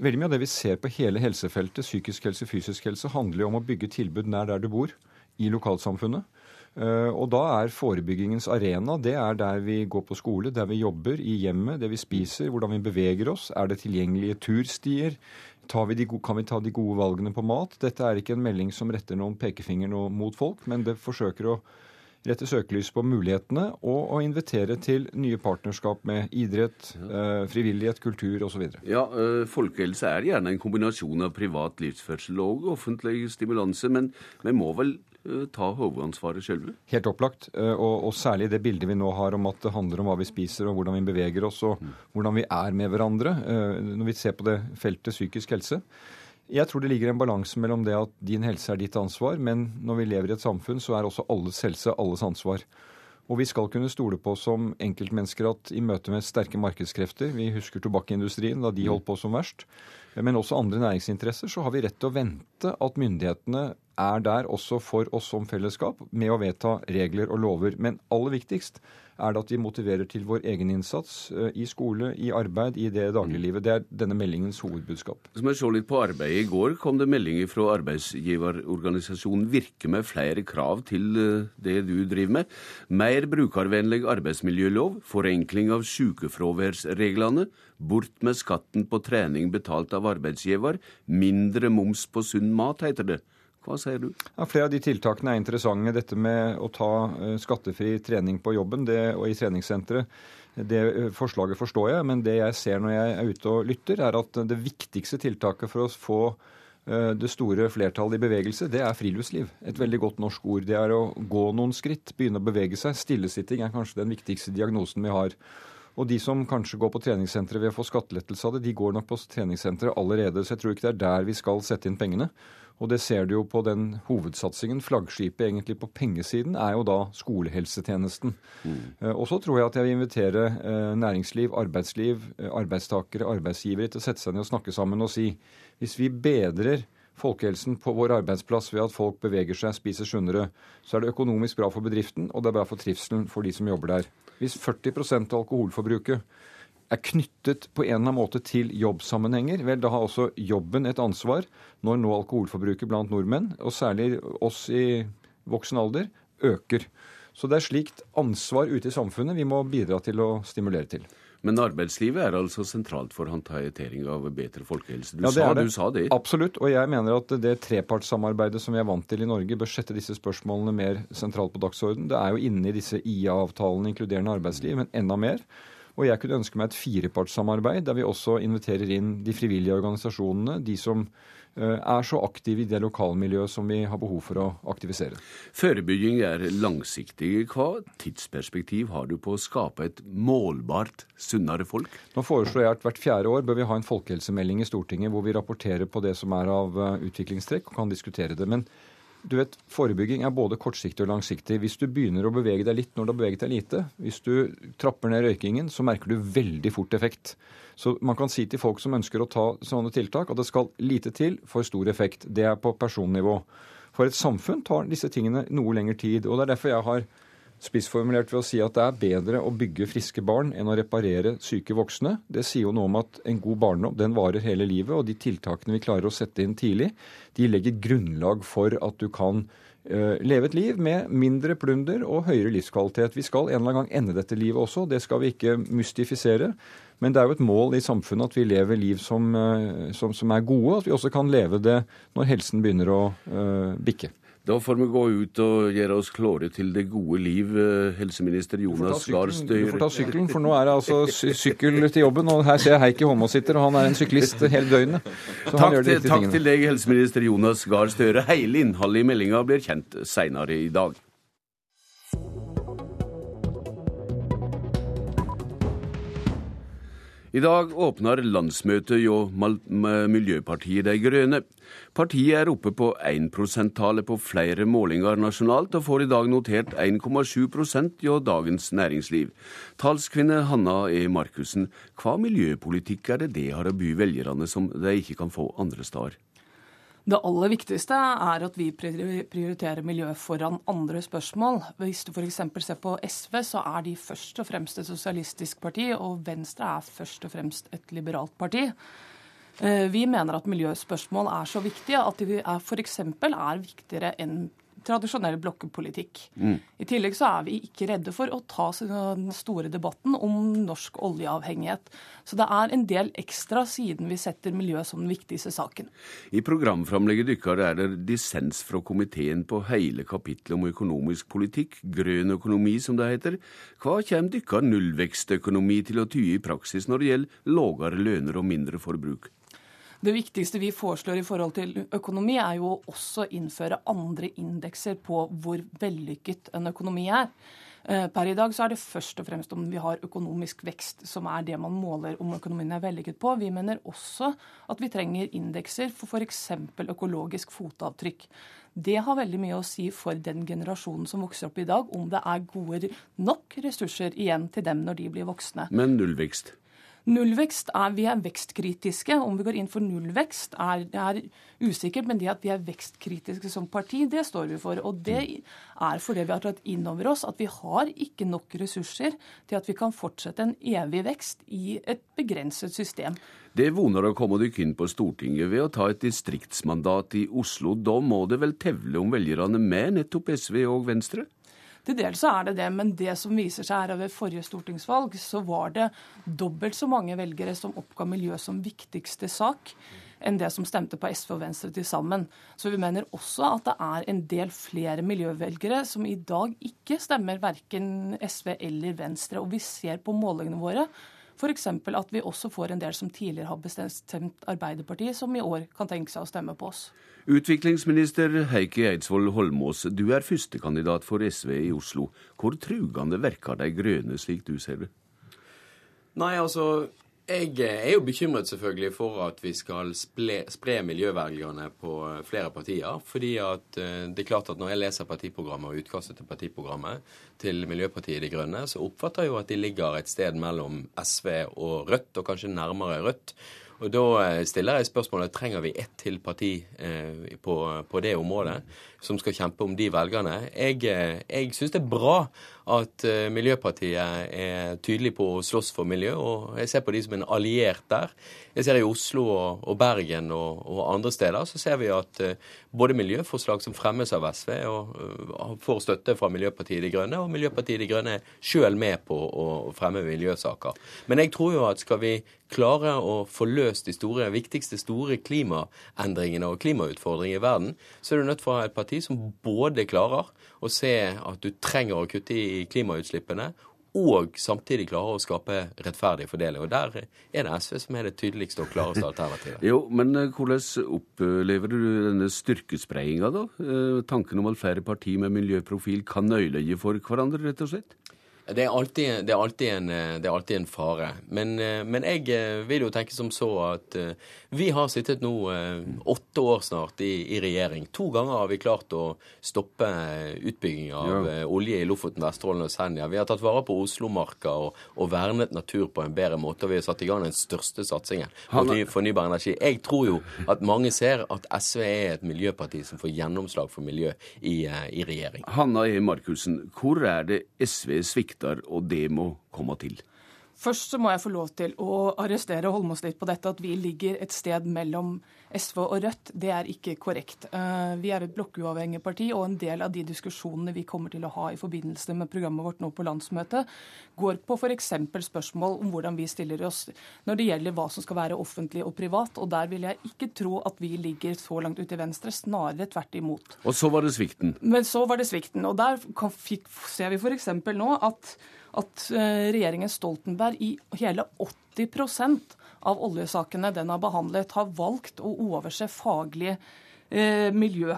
Veldig mye av det vi ser på hele helsefeltet, psykisk helse, fysisk helse, handler jo om å bygge tilbud nær der du bor, i lokalsamfunnet. Eh, og da er forebyggingens arena det er der vi går på skole, der vi jobber, i hjemmet, det vi spiser, hvordan vi beveger oss. Er det tilgjengelige turstier? Vi de, kan vi ta de gode valgene på mat? Dette er ikke en melding som retter noen pekefinger mot folk, men det forsøker å rette søkelys på mulighetene og å invitere til nye partnerskap med idrett, eh, frivillighet, kultur osv. Ja, eh, Folkehelse er gjerne en kombinasjon av privat livsførsel og offentlig stimulanse, men vi må vel eh, ta hovedansvaret sjølve? Helt opplagt, og, og, særlig det bildet vi nå har om at det handler om hva vi spiser og hvordan vi beveger oss og mm. hvordan vi er med hverandre. Når vi ser på det feltet psykisk helse, jeg tror det ligger en balanse mellom det at din helse er ditt ansvar, men når vi lever i et samfunn, så er også alles helse alles ansvar. Og vi skal kunne stole på som enkeltmennesker at i møte med sterke markedskrefter Vi husker tobakkindustrien da de holdt på som verst. Men også andre næringsinteresser, så har vi rett til å vente at myndighetene er der også for oss som fellesskap med å vedta regler og lover. Men aller viktigst er det at vi motiverer til vår egen innsats eh, i skole, i arbeid, i det dagliglivet. Det er denne meldingens hovedbudskap. Som jeg så litt på arbeidet. I går kom det meldinger fra arbeidsgiverorganisasjonen Virke med flere krav til eh, det du driver med. Mer brukervennlig arbeidsmiljølov, forenkling av sykefraværsreglene, bort med skatten på trening betalt av arbeidsgiver, mindre moms på sunn mat, heter det. Hva sier du? Ja, flere av de tiltakene er interessante. Dette med å ta eh, skattefri trening på jobben det, og i treningssenteret. Det eh, forslaget forstår jeg, men det jeg ser når jeg er ute og lytter, er at det viktigste tiltaket for å få eh, det store flertallet i bevegelse, det er friluftsliv. Et veldig godt norsk ord. Det er å gå noen skritt, begynne å bevege seg. Stillesitting er kanskje den viktigste diagnosen vi har. Og de som kanskje går på treningssenteret ved å få skattelettelse av det, de går nok på treningssenteret allerede. Så jeg tror ikke det er der vi skal sette inn pengene. Og det ser du jo på den hovedsatsingen. Flaggskipet egentlig på pengesiden er jo da skolehelsetjenesten. Mm. Eh, og så tror jeg at jeg vil invitere eh, næringsliv, arbeidsliv, eh, arbeidstakere, arbeidsgivere til å sette seg ned og snakke sammen og si hvis vi bedrer folkehelsen på vår arbeidsplass ved at folk beveger seg, spiser sunnere, så er det økonomisk bra for bedriften, og det er bra for trivselen for de som jobber der. Hvis 40 av alkoholforbruket er knyttet på en eller annen måte til jobbsammenhenger, vel, da har også jobben et ansvar når nå alkoholforbruket blant nordmenn, og særlig oss i voksen alder, øker. Så det er slikt ansvar ute i samfunnet vi må bidra til å stimulere til. Men arbeidslivet er altså sentralt for håndtering av bedre folkehelse. Du, ja, sa, du sa det. Absolutt. Og jeg mener at det trepartssamarbeidet som vi er vant til i Norge, bør sette disse spørsmålene mer sentralt på dagsorden. Det er jo inne i disse IA-avtalene, inkluderende arbeidsliv, men enda mer. Og jeg kunne ønske meg et firepartssamarbeid der vi også inviterer inn de frivillige organisasjonene, de som er så aktive i det lokalmiljøet som vi har behov for å aktivisere. Forebygging er langsiktig. Hva tidsperspektiv har du på å skape et målbart sunnere folk? Nå foreslår jeg at hvert fjerde år bør vi ha en folkehelsemelding i Stortinget hvor vi rapporterer på det som er av eh, utviklingstrekk og kan diskutere det. Men du vet, Forebygging er både kortsiktig og langsiktig. Hvis du begynner å bevege deg litt når du har beveget deg lite, hvis du trapper ned røykingen, så merker du veldig fort effekt. Så man kan si til folk som ønsker å ta sånne tiltak, at det skal lite til for stor effekt. Det er på personnivå. For et samfunn tar disse tingene noe lengre tid. og Det er derfor jeg har spissformulert ved å si at det er bedre å bygge friske barn enn å reparere syke voksne. Det sier jo noe om at en god barndom den varer hele livet, og de tiltakene vi klarer å sette inn tidlig, de legger grunnlag for at du kan uh, leve et liv med mindre plunder og høyere livskvalitet. Vi skal en eller annen gang ende dette livet også, det skal vi ikke mystifisere. Men det er jo et mål i samfunnet at vi lever liv som, uh, som, som er gode, at vi også kan leve det når helsen begynner å uh, bikke. Da får vi gå ut og gjøre oss klare til det gode liv, eh, helseminister Jonas Gahr Støre. Du får ta sykkelen, for nå er det altså sykkel til jobben. Og her ser jeg Heikki Holmås sitter, og han er en syklist hele døgnet. takk, til, takk til deg, helseminister Jonas Gahr Støre. Hele innholdet i meldinga blir kjent seinere i dag. I dag åpner landsmøtet hjå Miljøpartiet De Grønne. Partiet er oppe på 1 %-tallet på flere målinger nasjonalt, og får i dag notert 1,7% hjå Dagens Næringsliv. Talskvinne Hanna E. Markussen, hva miljøpolitikk er det det har å by velgerne som de ikke kan få andre steder? Det aller viktigste er at vi prioriterer miljø foran andre spørsmål. Hvis du f.eks. ser på SV, så er de først og fremst et sosialistisk parti, og Venstre er først og fremst et liberalt parti. Eh, vi mener at miljøspørsmål er så viktige at de f.eks. er viktigere enn tradisjonell blokkepolitikk. Mm. I tillegg så er vi ikke redde for å ta den store debatten om norsk oljeavhengighet. Så det er en del ekstra siden vi setter miljø som den viktigste saken. I programframlegget deres er det dissens fra komiteen på hele kapittelet om økonomisk politikk, grønn økonomi som det heter. Hva kommer deres nullvekstøkonomi til å ty i praksis når det gjelder lavere lønner og mindre forbruk? Det viktigste vi foreslår i forhold til økonomi, er jo å også innføre andre indekser på hvor vellykket en økonomi er. Eh, per i dag så er det først og fremst om vi har økonomisk vekst som er det man måler om økonomien er vellykket på. Vi mener også at vi trenger indekser for f.eks. økologisk fotavtrykk. Det har veldig mye å si for den generasjonen som vokser opp i dag, om det er gode nok ressurser igjen til dem når de blir voksne. Men nullvekst? Nullvekst er Vi er vekstkritiske. Om vi går inn for nullvekst er, er usikkert, men det at vi er vekstkritiske som parti, det står vi for. Og det er fordi vi har tatt inn over oss at vi har ikke nok ressurser til at vi kan fortsette en evig vekst i et begrenset system. Det voner å komme dere inn på Stortinget ved å ta et distriktsmandat i Oslo. Da må det vel tevle om velgerne med nettopp SV og Venstre? Til dels så er det det, men det som viser seg er at ved forrige stortingsvalg så var det dobbelt så mange velgere som oppga miljø som viktigste sak enn det som stemte på SV og Venstre til sammen. Så vi mener også at det er en del flere miljøvelgere som i dag ikke stemmer verken SV eller Venstre. Og vi ser på målingene våre F.eks. at vi også får en del som tidligere har bestemt Arbeiderpartiet, som i år kan tenke seg å stemme på oss. Utviklingsminister Heikki Eidsvoll Holmås, du er førstekandidat for SV i Oslo. Hvor trugende verker de grønne, slik du ser det? Nei, altså jeg er jo bekymret selvfølgelig for at vi skal spre, spre miljøvelgerne på eh, flere partier. fordi at eh, det er klart at når jeg leser partiprogrammet og utkastet til partiprogrammet til Miljøpartiet De Grønne, så oppfatter jeg jo at de ligger et sted mellom SV og Rødt, og kanskje nærmere Rødt. Og Da eh, stiller jeg spørsmålet trenger vi ett til parti eh, på, på, det området som skal kjempe om de velgerne. Jeg, eh, jeg syns det er bra at Miljøpartiet er tydelig på å slåss for miljø, og jeg ser på de som en alliert der. Jeg ser I Oslo og, og Bergen og, og, andre steder så ser vi at både miljøforslag som fremmes av SV, og, får støtte fra Miljøpartiet De Grønne, og Miljøpartiet De Grønne er sjøl med på å fremme miljøsaker. Men jeg tror jo at skal vi klare å få løst de store, viktigste store klimaendringene og klimautfordringene i verden, så er du nødt for å ha et parti som både klarer å se at du trenger å kutte i klimautslippene, og samtidig klarer å skape rettferdig fordeling. Og Der er det SV som er det tydeligste og klareste alternativet. [laughs] jo, Men eh, hvordan opplever du denne styrkespreiinga, da? Eh, tanken om at flere partier med miljøprofil kan nøyleie for hverandre, rett og slett? Det er, alltid, det, er en, det er, alltid, en, fare. Men, eh, men, jeg eh, vil jo tenke som så at eh, vi har sittet nå åtte år snart i, i regjering. To ganger har vi klart å stoppe utbygging av ja. olje i Lofoten, Vesterålen og Senja. Vi har tatt vare på Oslomarka og, og, vernet natur på en bedre måte. Og vi har satt i gang den største satsingen på ny, fornybar energi. Jeg tror jo at mange ser at SV er et miljøparti som får gjennomslag for miljø i, i regjering. Hanna E. Markussen, hvor er det SV svikter? Nekter, og det må komme til. Først så må jeg få lov til å arrestere Holmås litt på dette at vi ligger et sted mellom SV og Rødt. Det er ikke korrekt. Eh, vi er et blokkuavhengig parti, og en del av de diskusjonene vi kommer til å ha i forbindelse med programmet vårt nå på landsmøtet, går på f.eks. spørsmål om hvordan vi stiller oss når det gjelder hva som skal være offentlig og privat. Og der vil jeg ikke tro at vi ligger så langt ute i venstre, snarere tvert imot. Og så var det svikten? Men så var det svikten. Og der fikk, ser vi f.eks. nå at at eh, regjeringen Stoltenberg i hele 80% av oljesakene den har behandlet, har valgt å overse faglige eh, miljø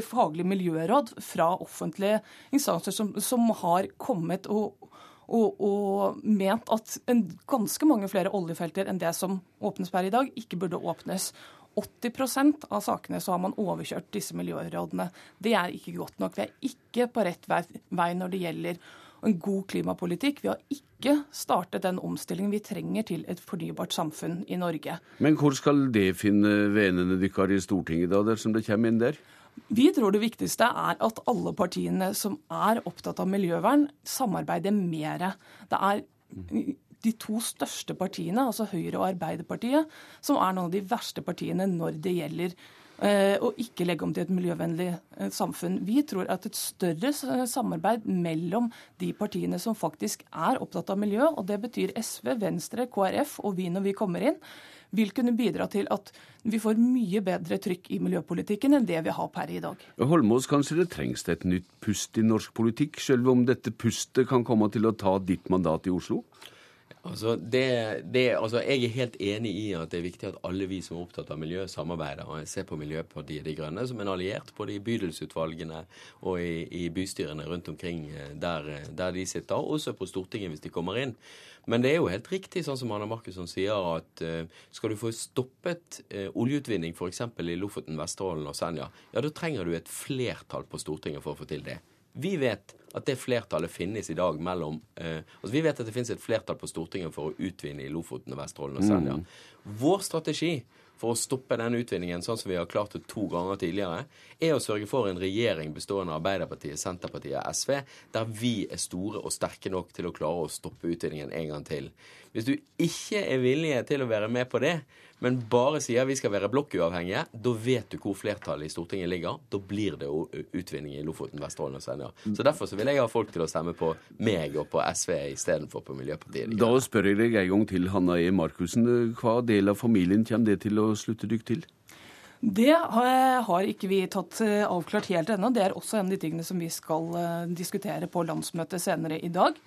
faglige miljøråd fra offentlige instanser som, som har kommet og, og, og, ment at en, ganske mange flere oljefelter enn det som åpnes per i dag, ikke burde åpnes. 80% av sakene så har man overkjørt disse miljørådene. Det er ikke godt nok. Vi er ikke på rett vei når det gjelder en god klimapolitikk. Vi har ikke startet den omstillingen vi trenger til et fornybart samfunn i Norge. Men hvor skal det finne venene deres i Stortinget, da, dersom det kommer inn der? Vi tror det viktigste er at alle partiene som er opptatt av miljøvern, samarbeider mer. Det er de to største partiene, altså Høyre og Arbeiderpartiet, som er noen av de verste partiene når det gjelder Eh, og ikke legge om til et miljøvennlig eh, samfunn. Vi tror at et større samarbeid mellom de partiene som faktisk er opptatt av miljø, og det betyr SV, Venstre, KrF og vi når vi kommer inn, vil kunne bidra til at vi får mye bedre trykk i miljøpolitikken enn det vi har per i dag. Holmås, kanskje det trengs et nytt pust i norsk politikk, selv om dette pustet kan komme til å ta ditt mandat i Oslo? Altså, det, det, altså, Jeg er helt enig i at det er viktig at alle vi som er opptatt av miljø, samarbeider. og Jeg ser på Miljøpartiet De Grønne som en alliert både i bydelsutvalgene og i, i bystyrene rundt omkring eh, der, der, de sitter, også på Stortinget hvis de kommer inn. Men det er jo helt riktig, sånn som Anna Markusson sier, at uh, skal du få stoppet oljeutvinning f.eks. i Lofoten, Vesterålen og Senja, ja, da trenger du et flertall på Stortinget for å få til det. Vi vet at det flertallet finnes i dag mellom eh, altså Vi vet at det finnes et flertall på Stortinget for å utvinne i Lofoten, Vesterålen og Senja. Mm. Vår strategi for å stoppe den utvinningen, sånn som vi har klart det to ganger tidligere, er å sørge for en regjering bestående av Arbeiderpartiet, Senterpartiet og SV, der vi er store og sterke nok til å klare å stoppe utvinningen en gang til. Hvis du ikke er villig til å være med på det, men bare sier vi skal være blokkuavhengige, da vet du hvor flertallet i Stortinget ligger. Da blir det jo utvinning i Lofoten, Vesterålen og Senja. Så derfor så vil jeg ha folk til å stemme på meg og på SV istedenfor på Miljøpartiet. Da spør jeg deg en gang til, Hanna E. Markussen. Hva del av familien kommer det til å slutte dykk til? Det har ikke vi tatt eh, avklart helt ennå. Det er også en av de tingene som vi skal eh, diskutere på landsmøtet senere i dag.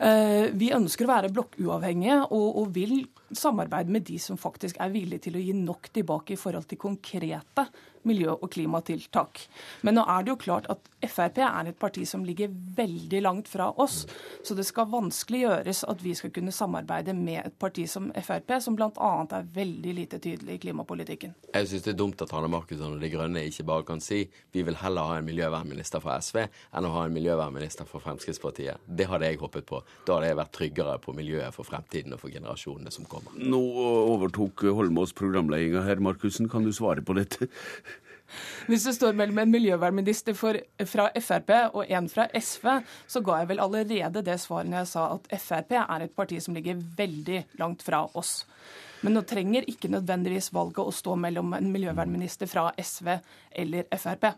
Eh, vi ønsker å være blokkuavhengige og, og, vil samarbeide med de som faktisk er villige til å gi nok tilbake i forhold til konkrete miljø- og klimatiltak. Men nå er det jo klart at Frp er et parti som ligger veldig langt fra oss. Så det skal vanskelig gjøres at vi skal kunne samarbeide med et parti som Frp, som bl.a. er veldig lite tydelig i klimapolitikken. Jeg syns det er dumt at Hanne Markusson og De Grønne ikke bare kan si vi vil heller ha en miljøvernminister fra SV enn å ha en miljøvernminister fra Fremskrittspartiet. Det hadde jeg håpet på. Da hadde jeg vært tryggere på miljøet for fremtiden og for generasjonene som kommer. Nå overtok Holmås programledinga her. Markussen, kan du svare på dette? Hvis det står mellom en miljøvernminister fra Frp og en fra SV, så ga jeg vel allerede det svaret når jeg sa at Frp er et parti som ligger veldig langt fra oss. Men nå trenger ikke nødvendigvis valget å stå mellom en miljøvernminister fra SV eller Frp.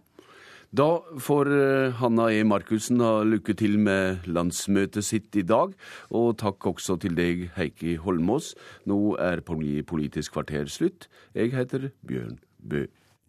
Da får eh, Hanna E. Markussen ha lykke til med landsmøtet sitt i dag. Og takk også til deg, Heikki Holmås. Nå er Politisk kvarter slutt. Jeg heter Bjørn Bø.